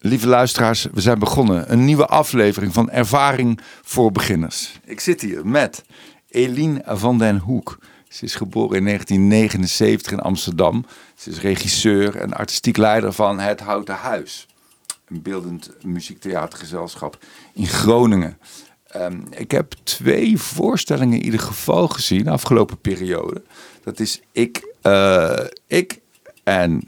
Lieve luisteraars, we zijn begonnen. Een nieuwe aflevering van Ervaring voor Beginners. Ik zit hier met Eline van den Hoek. Ze is geboren in 1979 in Amsterdam. Ze is regisseur en artistiek leider van Het Houten Huis. Een beeldend muziektheatergezelschap in Groningen. Ehm, ik heb twee voorstellingen in ieder geval gezien de afgelopen periode. Dat is Ik, eh, ik en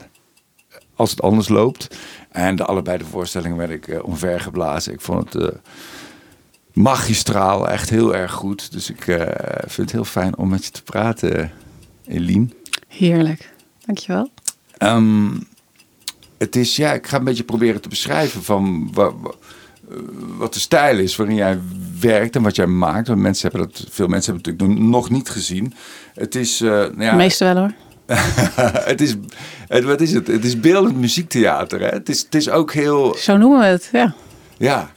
Als het anders loopt. En de allebei de voorstellingen werd ik uh, omvergeblazen. Ik vond het uh, magistraal, echt heel erg goed. Dus ik vind het heel fijn om met je te praten, Eline. Heerlijk, dankjewel. Um, het is, ja, ik ga een beetje proberen te beschrijven van wat, wat de stijl is waarin jij werkt en wat jij maakt. Want mensen hebben dat, veel mensen hebben het natuurlijk nog niet gezien. Het is. Nou ja, de meeste wel hoor. het is, het, wat is het? Het is beeldend muziektheater. Hè? Het, is, het is ook heel. Zo noemen we het, ja. Ja.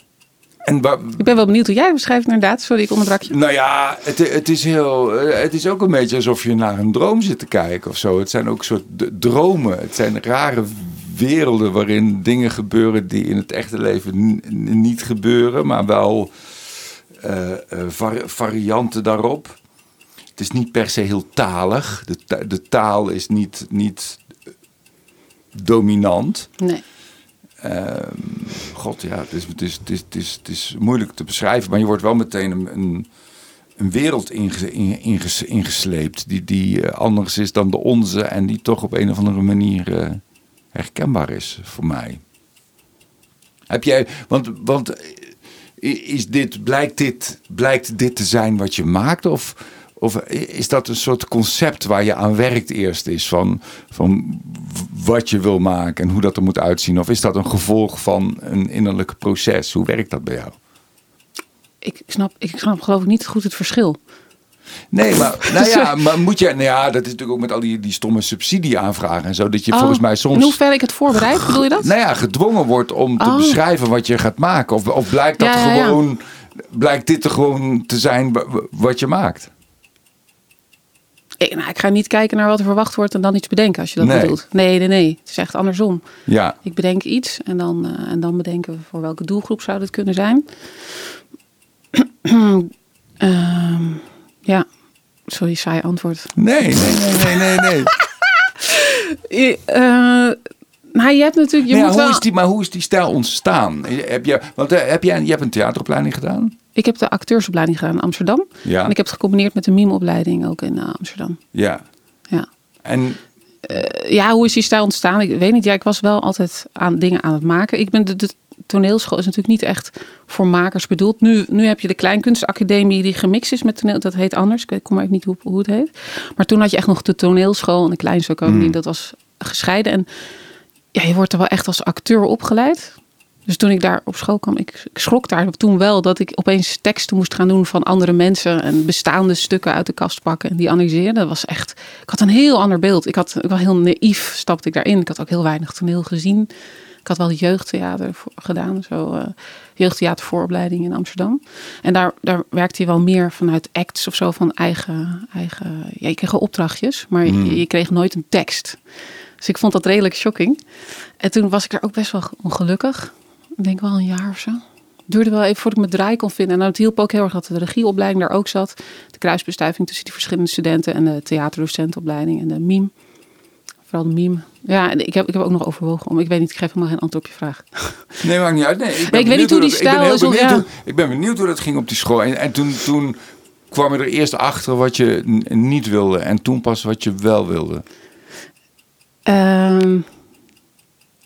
En ik ben wel benieuwd hoe jij het beschrijft, inderdaad. Sorry, ik onderbrak je. Nou ja, het, het, is heel, het is ook een beetje alsof je naar een droom zit te kijken of zo. Het zijn ook soort dromen. Het zijn rare werelden waarin dingen gebeuren die in het echte leven niet gebeuren, maar wel uh, varianten daarop. Het is niet per se heel talig. De, de taal is niet, niet dominant. Nee. Uh, God, ja, het is, het, is, het, is, het, is, het is moeilijk te beschrijven, maar je wordt wel meteen een, een, een wereld inge, inges, ingesleept die, die anders is dan de onze en die toch op een of andere manier herkenbaar is voor mij. Heb jij, want, want is dit, blijkt, dit, blijkt dit te zijn wat je maakt? Of, of is dat een soort concept waar je aan werkt eerst is van, van wat je wil maken en hoe dat er moet uitzien? Of is dat een gevolg van een innerlijk proces? Hoe werkt dat bij jou? Ik snap, ik snap geloof ik niet goed het verschil. Nee, maar, nou ja, maar moet je. Nou ja, dat is natuurlijk ook met al die, die stomme subsidieaanvragen en zo. Dat je volgens mij soms. In hoeverre ik het voorbereid, bedoel je dat? Nou ja, gedwongen wordt om te oh. beschrijven wat je gaat maken. Of, of blijkt dat gewoon. Blijkt dit er gewoon te zijn wat je maakt? Ik, nou, ik ga niet kijken naar wat er verwacht wordt en dan iets bedenken als je dat bedoelt. Nee, nee, nee. Het is echt andersom. Ja. Ik bedenk iets en dan, uh, en dan bedenken we voor welke doelgroep zou dit kunnen zijn. um, Ja, sorry, saai antwoord. Nee, nee, nee, nee, nee. je, uh, nou, je hebt natuurlijk. Je maar, moet hoe wel... is die, maar hoe is die stijl ontstaan? Heb je, want uh, heb jij, je hebt een theateropleiding gedaan? Ik heb de acteursopleiding gedaan in Amsterdam. Ja. En ik heb het gecombineerd met de mimeopleiding ook in uh, Amsterdam. Ja. Ja. En ja, hoe is die stijl ontstaan? Ik weet niet. Ja, ik was wel altijd aan dingen aan het maken. Ik ben de, de toneelschool is natuurlijk niet echt voor makers bedoeld. Nu, nu heb je de Kleinkunstacademie die gemixt is met toneel. Dat heet anders. Ik kom maar niet hoe, hoe het heet. Maar toen had je echt nog de toneelschool en de Kleinkunstacademie. Mm. Dat was gescheiden. En ja, je wordt er wel echt als acteur opgeleid. Dus toen ik daar op school kwam, ik, ik schrok daar toen wel dat ik opeens teksten moest gaan doen van andere mensen en bestaande stukken uit de kast pakken en die analyseren. Dat was echt, ik had een heel ander beeld. Ik had, ik was heel naïef, stapte ik daarin. Ik had ook heel weinig toneel gezien. Ik had wel jeugdtheater voor, gedaan, zo uh, jeugdtheatervooropleiding in Amsterdam. En daar, daar werkte je wel meer vanuit acts of zo van eigen, eigen ja, je kreeg opdrachtjes, maar je, je, kreeg nooit een tekst. Dus ik vond dat redelijk shocking. En toen was ik daar ook best wel ongelukkig. Ik denk wel een jaar of zo. Duurde wel even voordat ik mijn draai kon vinden. En het hielp ook heel erg dat de regieopleiding daar ook zat. De kruisbestuiving tussen die verschillende studenten en de theaterdocentenopleiding en de mime. Vooral de meme. Ja, en ik heb, ik heb ook nog overwogen om. Ik weet niet, ik geef helemaal geen antwoord op je vraag. Nee, maakt niet uit. Nee, ik, weet niet hoe die stijl is. Ik ben, hoe, ik ben benieuwd hoe dat ging op die school. En, en toen, toen kwam je er eerst achter wat je niet wilde. En toen pas wat je wel wilde. Um,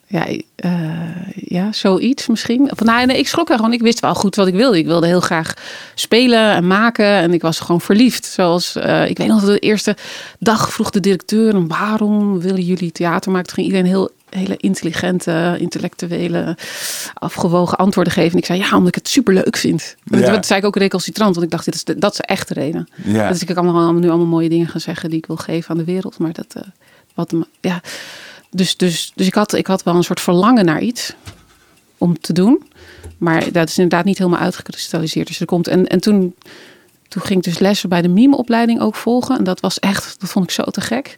ja, uh, ja, zoiets misschien. Of, nou, nee, ik schrok er gewoon. Ik wist wel goed wat ik wilde. Ik wilde heel graag spelen en maken. En ik was gewoon verliefd. Zoals, uh, ik weet nog, de eerste dag vroeg de directeur... waarom willen jullie theater maken? Toen ging iedereen heel hele intelligente, intellectuele, afgewogen antwoorden geven. En ik zei, ja, omdat ik het super leuk vind. Ja. Dat, zei ik ook recalcitrant, want ik dacht, dit is de, dat is de echte reden. Ja. Dus ik kan allemaal, nu allemaal mooie dingen gaan zeggen die ik wil geven aan de wereld. Maar dat, uh, wat, ja... Dus, dus, dus ik, had, ik had wel een soort verlangen naar iets om te doen. Maar dat is inderdaad niet helemaal uitgekristalliseerd. Dus er komt, en, en toen, toen ging ik dus lessen bij de mimeopleiding ook volgen. En dat was echt, dat vond ik zo te gek.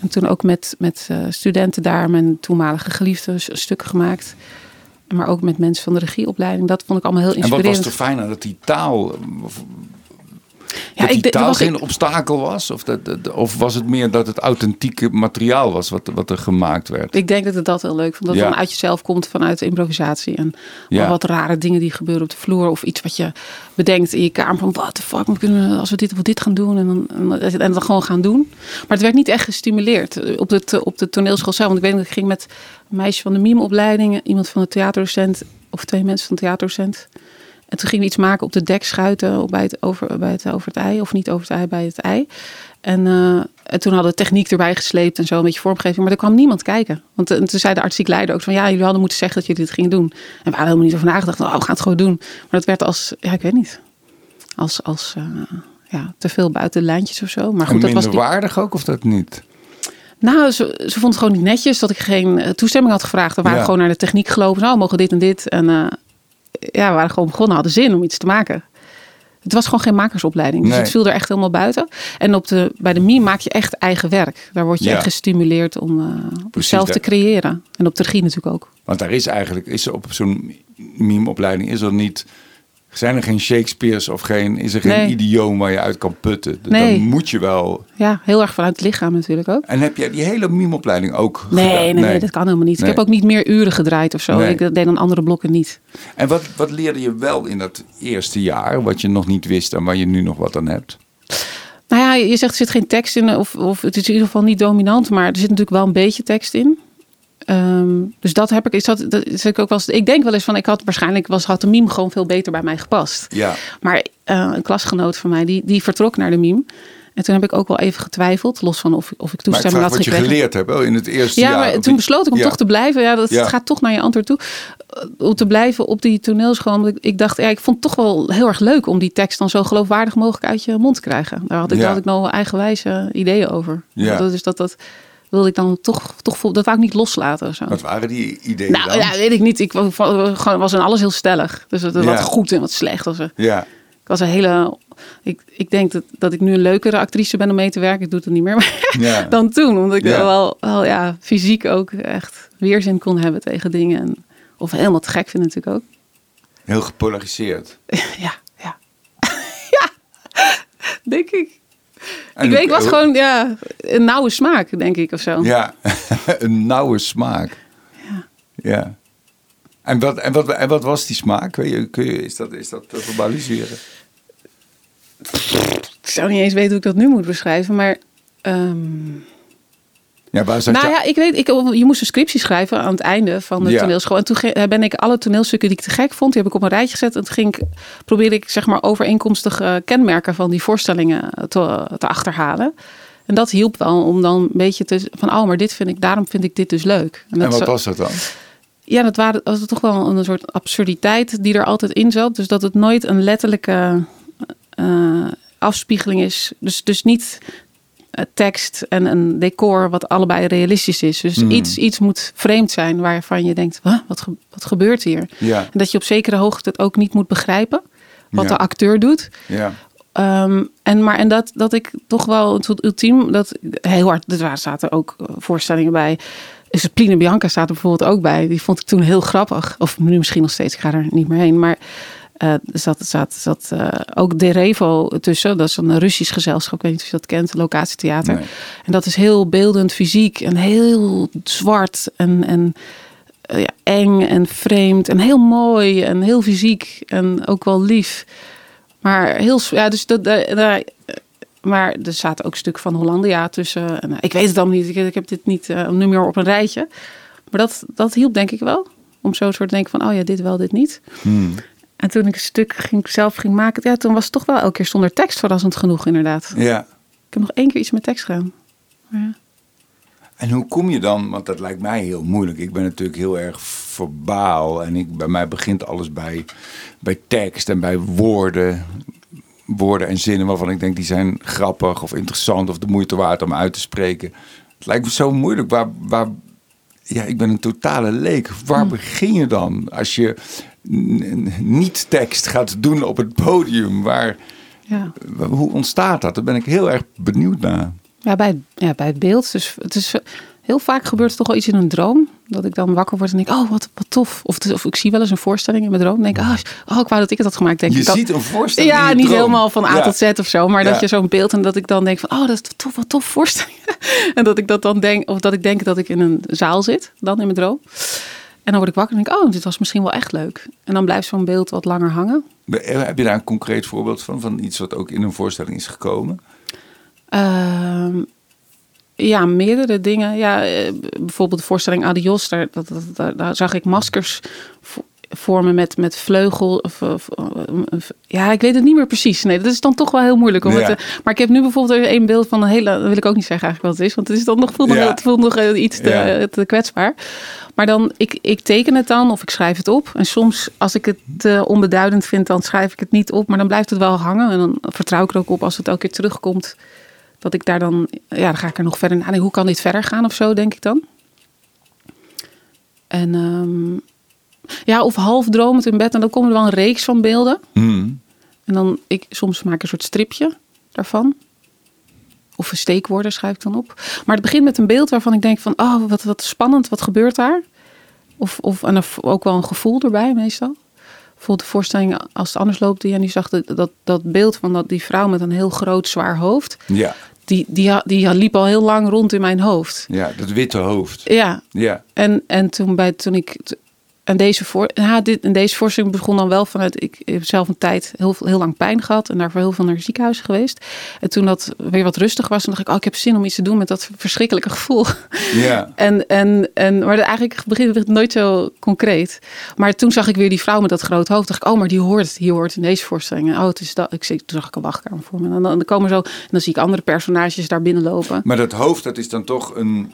En toen ook met, met uh, studenten daar, mijn toenmalige geliefde, stukken gemaakt. Maar ook met mensen van de regieopleiding. Dat vond ik allemaal heel En wat inspirerend. was er fijn aan dat die taal... Ja, dat die taal geen ik, obstakel was? Of, dat, dat- of was het meer dat het authentieke materiaal was wat, wat er gemaakt werd? ik denk dat ik dat heel leuk vond. Dat het uit jezelf komt vanuit de improvisatie. En Ja. wat rare dingen die gebeuren op de vloer. Of iets wat je bedenkt in je kamer. Van what the fuck, we kunnen, als we dit of dit gaan doen. En dan, en, dan- en dan gewoon gaan doen. Maar het werd niet echt gestimuleerd eh, op de, op de toneelschool zelf. Want ik weet dat ik ging met een meisje van de mimeopleiding. Iemand van de theaterdocent. Of twee mensen van de theaterdocent. En toen gingen we iets maken op de dekschuiten op- bij het, over, bij het over het ei. Of niet over het ei, bij het ei. En, eh, en toen hadden we techniek erbij gesleept en zo, een beetje vormgeving. Maar er kwam niemand kijken. Want eh, toen zei de artistiek leider ook van... ja, jullie hadden moeten zeggen dat jullie dit gingen doen. En we hadden helemaal niet over nagedacht. Oh, we gaan het gewoon doen. Maar dat werd als, ja, ik weet niet. Als, als eh, ja, te veel buiten de lijntjes of zo. Maar en goed, dat was waardig ook of dat niet? Nou, ze, ze vond het gewoon niet netjes dat ik geen toestemming had gevraagd. We waren Ja. gewoon naar de techniek gelopen. Nou, mogen dit en dit. En eh, ja, we waren gewoon begonnen, hadden zin om iets te maken. Het was gewoon geen makersopleiding. Dus Nee. het viel er echt helemaal buiten. En op de, bij de MIE maak je echt eigen werk. Daar word je Ja. echt gestimuleerd om eh, Precies, zelf te creëren. En op de regie natuurlijk ook. Want daar is eigenlijk, is er op zo'n mimeopleiding, is er niet, zijn er geen Shakespeare's of geen, is er geen Nee. idioom waar je uit kan putten. Dan Nee. moet je wel. Ja, heel erg vanuit het lichaam natuurlijk ook. En heb jij die hele mimeopleiding ook Nee, gedaan? nee, nee, dat kan helemaal niet. Nee. Ik heb ook niet meer uren gedraaid of zo. Nee. Ik deed dan andere blokken niet. En wat, wat leerde je wel in dat eerste jaar, wat je nog niet wist en waar je nu nog wat aan hebt? Nou ja, je zegt er zit geen tekst in, of, of het is in ieder geval niet dominant, maar er zit natuurlijk wel een beetje tekst in. Ehm, dus dat heb ik, is dat, dat is ik ook wel eens, ik denk wel eens van, ik had waarschijnlijk was, had de meme gewoon veel beter bij mij gepast. Ja, Maar eh, een klasgenoot van mij, die, die vertrok naar de meme. En toen heb ik ook wel even getwijfeld, los van of, of ik maar ik toestemming vraag had wat je gekregen. geleerd hebt wel in het eerste Ja, jaar. maar toen die- besloot ik om Ja. toch te blijven. Ja, dat Ja. gaat toch naar je antwoord toe. Uh, Om te blijven op die toneelschool. Want ik, ik dacht, ja, ik vond het toch wel heel erg leuk om die tekst dan zo geloofwaardig mogelijk uit je mond te krijgen. Daar had ik, Ja. had ik nog wel eigenwijze ideeën over. Ja. Dat, dus dat, dat wilde ik dan toch, toch dat wou ik niet loslaten. of Zo. Wat waren die ideeën Nou dan? ja, weet ik niet. Ik was in alles heel stellig. Dus het, Ja. wat goed en wat slecht. Was er. Ja, Ik was een hele. Ik, ik denk dat, dat ik nu een leukere actrice ben om mee te werken. Ik doe het niet meer. Maar ja. dan toen. Omdat ik Ja. wel, wel ja, fysiek ook echt weerzin kon hebben tegen dingen. En, of helemaal te gek vind natuurlijk ook. heel gepolariseerd. ja, ja. ja, denk ik. Ik weet, ik was gewoon ja, een nauwe smaak, denk ik, of zo. Ja, een nauwe smaak. Ja. Ja. En wat, en, wat, en wat was die smaak? Kun je, kun je, is, dat, is dat te verbaliseren? Ik zou niet eens weten hoe ik dat nu moet beschrijven, maar... ehm, Ja, waar zat nou je? ja, ik weet, ik, je moest een scriptie schrijven aan het einde van de Ja. toneelschool. En toen ge- ben ik alle toneelstukken die ik te gek vond, die heb ik op een rijtje gezet. En toen ging ik, probeerde ik zeg maar overeenkomstige kenmerken van die voorstellingen te, te achterhalen. En dat hielp wel om dan een beetje te van, oh, maar dit vind ik, daarom vind ik dit dus leuk. En dat wat zo- was dat dan? ja, dat waren, was toch wel een soort absurditeit die er altijd in zat. Dus dat het nooit een letterlijke eh, afspiegeling is. Dus, dus niet eh, tekst en een decor wat allebei realistisch is. Dus Hmm. iets, iets moet vreemd zijn waarvan je denkt, "Huh, wat, ge- wat gebeurt hier? Ja, En dat je op zekere hoogte het ook niet moet begrijpen. Wat Ja. de acteur doet. ja. Ehm, en, maar, en dat, dat ik toch wel het ultiem, dat heel hard, er waren- zaten ook eh, voorstellingen bij. Dus het Pline Bianca staat er bijvoorbeeld ook bij. Die vond ik toen heel grappig. Of nu misschien nog steeds, ik ga er niet meer heen. Maar er zat, zat, zat eh, ook De Revo tussen. Dat is een Russisch gezelschap. Ik weet niet of je dat kent, locatietheater. Nee. En dat is heel beeldend fysiek en heel zwart en, en eh, ja, eng en vreemd en heel mooi en heel fysiek en ook wel lief. Maar heel, ja, dus dat, maar er zaten ook stukken van Hollandia tussen. En, ik weet het allemaal niet. Ik, ik heb dit niet nu meer op een rijtje. Maar dat, dat hielp denk ik wel. Om zo soort te denken van, oh ja, dit wel, dit niet. Hmm. En toen ik een stuk ging, zelf ging maken, ja, toen was het toch wel elke keer zonder tekst verrassend genoeg, inderdaad. ja. Ik heb nog één keer iets met tekst gedaan. Ja. En hoe kom je dan, want dat lijkt mij heel moeilijk. Ik ben natuurlijk heel erg verbaal en ik, bij mij begint alles bij, bij tekst en bij woorden. Woorden en zinnen waarvan ik denk die zijn grappig of interessant of de moeite waard om uit te spreken. Het lijkt me zo moeilijk. Waar, waar, ja, ik ben een totale leek. Waar begin je dan als je n- n- niet tekst gaat doen op het podium? Waar, Ja. hoe ontstaat dat? Daar ben ik heel erg benieuwd naar. Ja, bij, het- ja, bij het beeld. Dus het is, heel vaak gebeurt er toch wel iets in een droom. Dat ik dan wakker word en denk, oh, wat, wat tof. Of, het- of ik zie wel eens een voorstelling in mijn droom. En denk, oh, oh, ik wou dat ik het had gemaakt. Denk Je ik dat, ziet een voorstelling Ja, niet droom. helemaal van A Ja. tot Z of zo. Maar Ja. dat je zo'n beeld en dat ik dan denk van, oh, dat is tof, wat tof voorstelling. en dat ik dat dan denk, of dat ik denk dat ik in een zaal zit, dan in mijn droom. En dan word ik wakker en denk, oh, dit was misschien wel echt leuk. En dan blijft zo'n beeld wat langer hangen. Heb je daar een concreet voorbeeld van? Van iets wat ook in een voorstelling is gekomen? Ehm, ja, meerdere dingen. Ja, eh, bijvoorbeeld de voorstelling Adios, daar, dat, daar, daar zag ik maskers vormen met, met vleugel. Of, of, of- ja, ik weet het niet meer precies. Nee, dat is dan toch wel heel moeilijk. Om Ja. het, te- maar ik heb nu bijvoorbeeld een beeld van een hele... Dat wil ik ook niet zeggen eigenlijk wat het is. Want het is dan nog, voelt nog, Ja. het voelt nog eh, iets te, Ja. te kwetsbaar. Maar dan, ik, ik teken het dan of ik schrijf het op. En soms, als ik het te onbeduidend vind, dan schrijf ik het niet op. Maar dan blijft het wel hangen. En dan vertrouw ik er ook op als het elke keer terugkomt. Dat ik daar dan, ja, dan ga ik er nog verder nadenken. Hoe kan dit verder gaan of zo, denk ik dan. En ehm, ja, of half dromend in bed. En dan komen er wel een reeks van beelden. Hmm. En dan, ik, soms maak ik een soort stripje daarvan. Of een steekwoorden schrijf ik dan op. Maar het begint met een beeld waarvan ik denk van... oh, wat, wat spannend, wat gebeurt daar? Of, of en er ook wel een gevoel erbij meestal. Bijvoorbeeld de voorstelling Als het anders loopt... die, en die zag dat, dat, dat beeld van dat, die vrouw met een heel groot zwaar hoofd... Ja, die, die, die liep al heel lang rond in mijn hoofd. ja, dat witte hoofd. Ja, Ja, en, en toen, bij, toen ik. En deze, voor, dit, en deze voorstelling begon dan wel vanuit. Ik heb zelf een tijd heel, heel lang pijn gehad. En daarvoor heel veel naar het ziekenhuis geweest. En toen dat weer wat rustig was. Dan dacht ik, oh, ik heb zin om iets te doen met dat verschrikkelijke gevoel. ja. En, en, en, maar eigenlijk begint het nooit zo concreet. Maar toen zag ik weer die vrouw met dat grote hoofd. Dacht ik, oh, maar die hoort, die hoort in deze voorstelling. En, Oh, het is dat. Ik toen zag ik een wachtkamer voor me. En dan, dan komen zo. En dan zie ik andere personages daar binnenlopen. Maar dat hoofd, dat is dan toch een...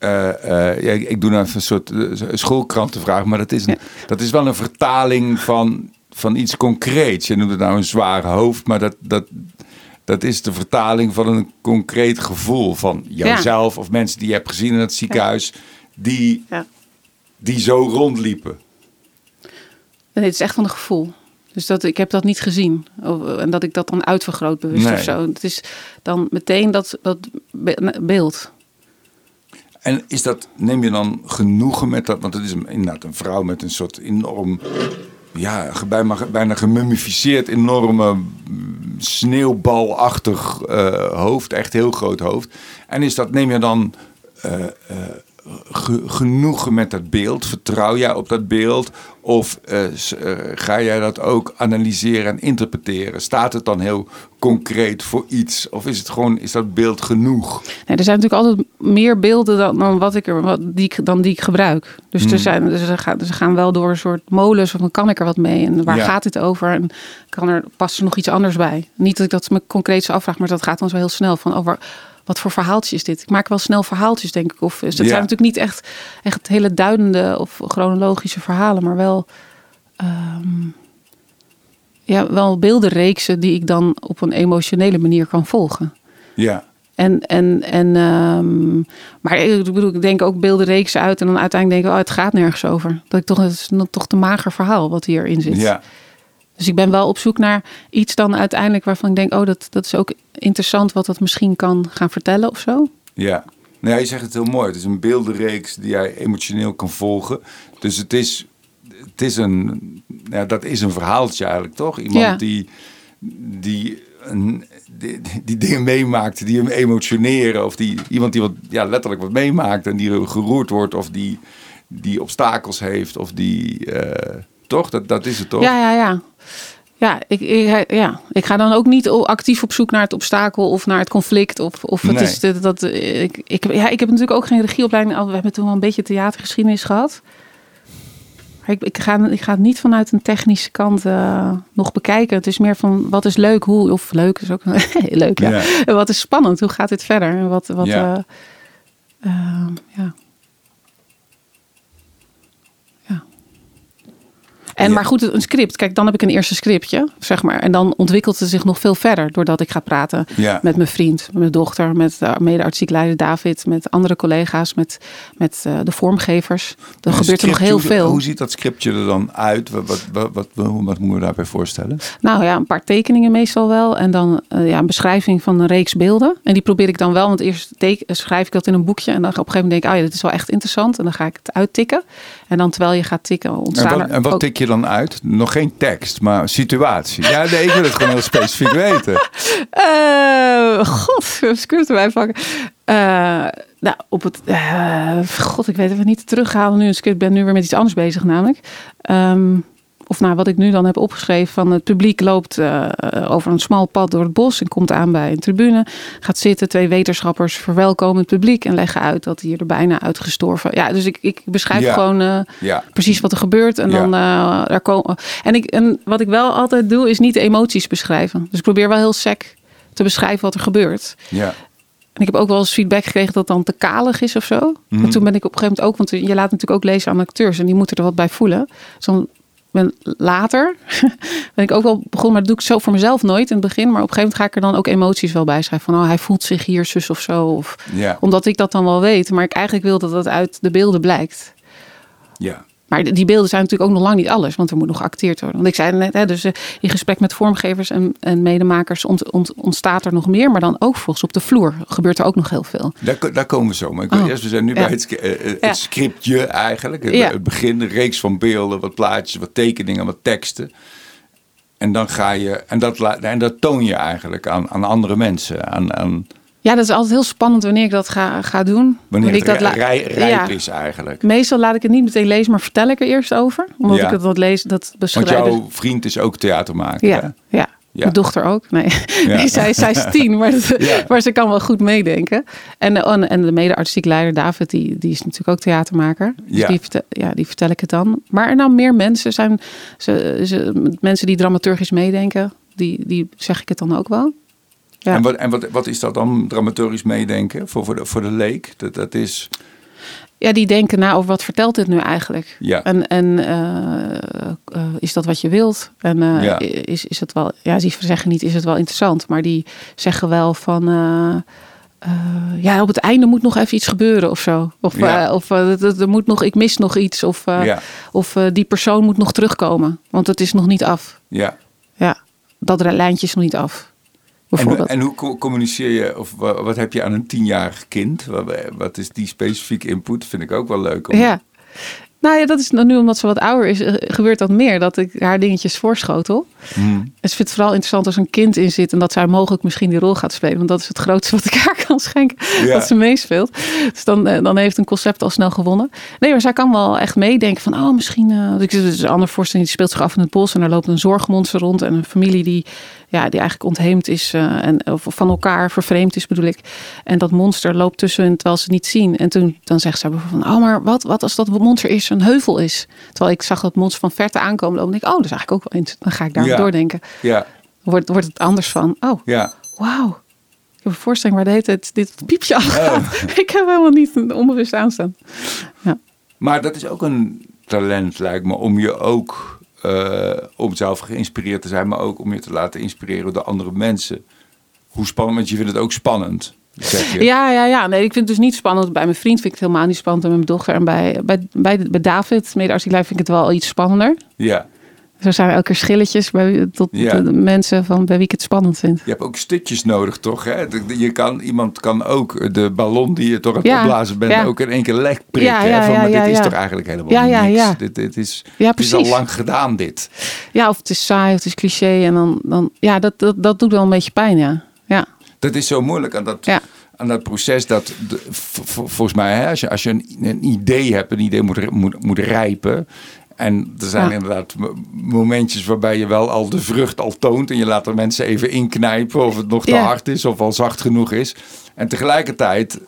eh, eh, ja, ik- doe nou even een soort uh, schoolkrantenvraag, maar dat is, een, dat is wel een vertaling van, van iets concreets. Je noemt het nou een zware hoofd, maar dat, dat, dat is de vertaling van een concreet gevoel van jouzelf of mensen die je hebt gezien in het ziekenhuis, die, die zo rondliepen. Nee, het is echt van een gevoel. Dus dat, ik heb dat niet gezien. En dat ik dat dan uitvergroot bewust Nee. of zo. Het is dan meteen dat, dat be- beeld. En is dat, neem je dan genoegen met dat? Want het is inderdaad een vrouw met een soort enorm, ja, bijna, bijna gemummificeerd, enorme mm, sneeuwbalachtig eh, hoofd, echt heel groot hoofd. En is dat, neem je dan eh, eh, ge- genoegen met dat beeld? Vertrouw jij op dat beeld? Of eh, eh, ga jij dat ook analyseren en interpreteren? Staat het dan heel concreet voor iets? Of is het gewoon, is dat beeld genoeg? Nee, er zijn natuurlijk altijd meer beelden dan, dan, wat ik er, wat, die, ik, dan die ik gebruik. Dus Hmm. er zijn, dus ze, gaan, ze gaan wel door een soort molens. Of dan kan ik er wat mee. En waar Ja. gaat dit over? En kan er, past er nog iets anders bij? Niet dat ik dat me concreet afvraag. Maar dat gaat dan zo heel snel. Van over wat voor verhaaltje is dit? Ik maak wel snel verhaaltjes, denk ik. Of, dus dat Ja. zijn natuurlijk niet echt, echt hele duidende of chronologische verhalen. Maar wel... ehm, ja, wel beeldenreeksen die ik dan op een emotionele manier kan volgen. Ja. En, en, en, ehm, maar ik bedoel, ik denk ook beeldenreeksen uit en dan uiteindelijk denk ik, oh, het gaat nergens over. Dat ik toch, het is toch te mager verhaal wat hierin zit. Ja. Dus ik ben wel op zoek naar iets dan uiteindelijk waarvan ik denk, oh, dat, dat is ook interessant wat dat misschien kan gaan vertellen of zo. Ja. Nou ja, je zegt het heel mooi. Het is een beeldenreeks die jij emotioneel kan volgen. Dus het is, het is een, ja, dat is een verhaaltje eigenlijk, toch? Iemand Ja. die, die, een, die, die dingen meemaakt, die hem emotioneren. Of die, iemand die wat, ja, letterlijk wat meemaakt en die geroerd wordt. Of die, die obstakels heeft. Of die, eh, toch? Dat, dat is het toch? Ja, ja, ja. Ja ik, ik, ja, ik ga dan ook niet actief op zoek naar het obstakel of naar het conflict. Of, of het Nee. is dat, dat ik, ik, ja, ik heb natuurlijk ook geen regieopleiding. al- We hebben toen wel een beetje theatergeschiedenis gehad. Maar ik, ik, ga, ik ga het niet vanuit een technische kant eh, nog bekijken. Het is meer van wat is leuk, hoe, of leuk is ook leuk. Ja. Ja. En wat is spannend, hoe gaat dit verder? En wat, wat, Ja. eh, eh, ja. En Ja. maar goed, een script. Kijk, dan heb ik een eerste scriptje, zeg maar. En dan ontwikkelt het zich nog veel verder. Doordat ik ga praten Ja. met mijn vriend, met mijn dochter, met de mede-artistiek leider David, met andere collega's, met, met eh, de vormgevers. Er Een gebeurt er nog heel veel. Hoe ziet dat scriptje er dan uit? Wat, wat, wat, wat, wat moeten we daarbij voorstellen? Nou ja, een paar tekeningen meestal wel. En dan eh, ja, een beschrijving van een reeks beelden. En die probeer ik dan wel. Want eerst teken- schrijf ik dat in een boekje. En dan op een gegeven moment denk ik, oh ja, dit is wel echt interessant. En dan ga ik het uittikken. En dan terwijl je gaat tikken, En ontstaan wat, en wat ook- tik je dan uit? Nog geen tekst, maar situatie. Ja, nee, ik wil het gewoon heel specifiek weten. Eh, god, script erbij pakken. Eh, nou, op het... eh, god, ik weet even niet terughalen nu. Ik ben nu weer met iets anders bezig namelijk. Ehm, of nou, wat ik nu dan heb opgeschreven van het publiek loopt eh, over een smal pad door het bos en komt aan bij een tribune. Gaat zitten, twee wetenschappers verwelkomen het publiek en leggen uit dat hij er bijna uitgestorven. Ja, dus ik, ik beschrijf Ja. gewoon eh, Ja, precies wat er gebeurt. En Ja. dan eh, daar komen. En, ik, en wat ik wel altijd doe, is niet de emoties beschrijven. Dus ik probeer wel heel sec te beschrijven wat er gebeurt. ja. En ik heb ook wel eens feedback gekregen dat dan te kalig is of zo. Mhm. En toen ben ik op een gegeven moment ook, want je laat natuurlijk ook lezen aan acteurs en die moeten er wat bij voelen. Dus dan ben later ben ik ook wel begonnen, maar dat doe ik zo voor mezelf nooit in het begin. Maar op een gegeven moment ga ik er dan ook emoties wel bij schrijven. Van oh, hij voelt zich hier zus of zo. Of, Ja, omdat ik dat dan wel weet, maar ik eigenlijk wil dat dat uit de beelden blijkt. ja. Maar die beelden zijn natuurlijk ook nog lang niet alles, want er moet nog geacteerd worden. Want ik zei net, hè, dus eh, in gesprek met vormgevers en, en medemakers ont- ont- ontstaat er nog meer. Maar dan ook volgens op de vloer gebeurt er ook nog heel veel. Daar, daar komen we zo. Maar ik wil Oh. eerst, we zijn nu Ja. bij het, eh, eh, het Ja. scriptje eigenlijk. Het, Ja. het begin, een reeks van beelden, wat plaatjes, wat tekeningen, wat teksten. En dan ga je, en dat, en dat toon je eigenlijk aan, aan andere mensen. Aan, aan Ja, dat is altijd heel spannend wanneer ik dat ga, ga doen. wanneer ik dat rij- rijp Ja. is eigenlijk. Meestal laat ik het niet meteen lezen, maar vertel ik er eerst over. Omdat Ja. ik het wat lees, dat Want beschrijf. jouw vriend is ook theatermaker. hè? Ja, ja. Mijn dochter ook. Nee, Ja. nee zij, zij is tien, maar, dat- Ja. maar ze kan wel goed meedenken. En, de- en, en de mede-artistiek leider David, die, die is natuurlijk ook theatermaker. Dus Ja. die, vertel, ja, die vertel ik het dan. Maar er nou meer mensen zijn, ze, ze, mensen die dramaturgisch meedenken, die, die zeg ik het dan ook wel. Ja. En, wat, en wat, wat is dat dan, dramaturgisch meedenken voor, voor, de, voor de leek? Dat, dat is, Ja, die denken na over wat vertelt dit nu eigenlijk? Ja. En, en eh, eh, is dat wat je wilt? En eh, Ja. is, is het wel, ja, die zeggen niet is het wel interessant, maar die zeggen wel van. ja, op het einde moet nog even iets gebeuren of zo. Of, Ja. of er- moet nog, ik mis nog iets. Of, Ja. of die persoon moet nog terugkomen. Want het is nog niet af. ja. Ja, dat lijntje is nog niet af. En, Bijvoorbeeld. en hoe co- communiceer je, of wa- wat heb je aan een tienjarig kind? Wat, wat is die specifieke input? Vind ik ook wel leuk. Om, Ja. Nou ja, dat is nu omdat ze wat ouder is, eh, gebeurt dat meer. Dat ik haar dingetjes voorschotel. En ze vindt het vooral interessant als een kind in zit en dat zij mogelijk misschien die rol gaat spelen. Want dat is het grootste wat ik haar kan schenken. Ja. Dat ze meespeelt. Dus dan, eh, dan heeft een concept al snel gewonnen. Nee, maar zij kan wel echt meedenken van, oh misschien. eh ik dus een andere voorstelling die speelt zich af in het bos en daar loopt een zorgmonster rond en een familie die, ja, die eigenlijk ontheemd is eh, en of van elkaar vervreemd is, bedoel ik. En dat monster loopt tussen hen terwijl ze het niet zien. En toen dan zegt zij bijvoorbeeld van, oh maar wat, wat als dat monster is, een heuvel is. Terwijl ik zag dat monster van verte aankomen lopen. En ik, oh, dat is eigenlijk ook wel eens. Dan ga ik daar Ja. doordenken Ja, wordt, wordt het anders van. Oh, ja. wauw. Ik heb een voorstelling waar de hele tijd dit piepje Oh. afgaat. Ik heb helemaal niet een onbewust aanstaan. Ja. Maar dat is ook een talent, lijkt me, om je ook, eh, om zelf geïnspireerd te zijn, maar ook om je te laten inspireren door andere mensen. Hoe spannend, want je vindt het ook spannend, zeg je. Ja, ja, ja. Nee, ik vind het dus niet spannend. Bij mijn vriend vind ik het helemaal niet spannend. En bij mijn dochter. En bij, bij, bij, bij David, mede-artistiek vind ik het wel iets spannender. Ja. Zo zijn er elke keer schilletjes bij, tot Ja. de, de mensen van bij wie ik het spannend vind. Je hebt ook stutjes nodig, toch? Hè? Je kan, iemand kan ook de ballon die je toch aan het Ja, opblazen bent, ja. ook in één keer lek prikken. Ja, hè? Van, ja, maar ja, dit is toch eigenlijk helemaal Ja, ja, niks. ja. Dit, dit is, Ja, het is al lang gedaan, dit. Ja, of het is saai of het is cliché. En dan, dan ja, dat, dat, dat doet wel een beetje pijn, ja. Ja, Dat is zo moeilijk aan dat, Ja. aan dat proces. Dat de- volgens mij, hè, als je, als je een, een idee hebt, een idee moet, moet, moet rijpen. En er zijn Ja. inderdaad mo- momentjes waarbij je wel al de vrucht al toont. En je laat er mensen even inknijpen of het nog te Ja. hard is of al zacht genoeg is. En tegelijkertijd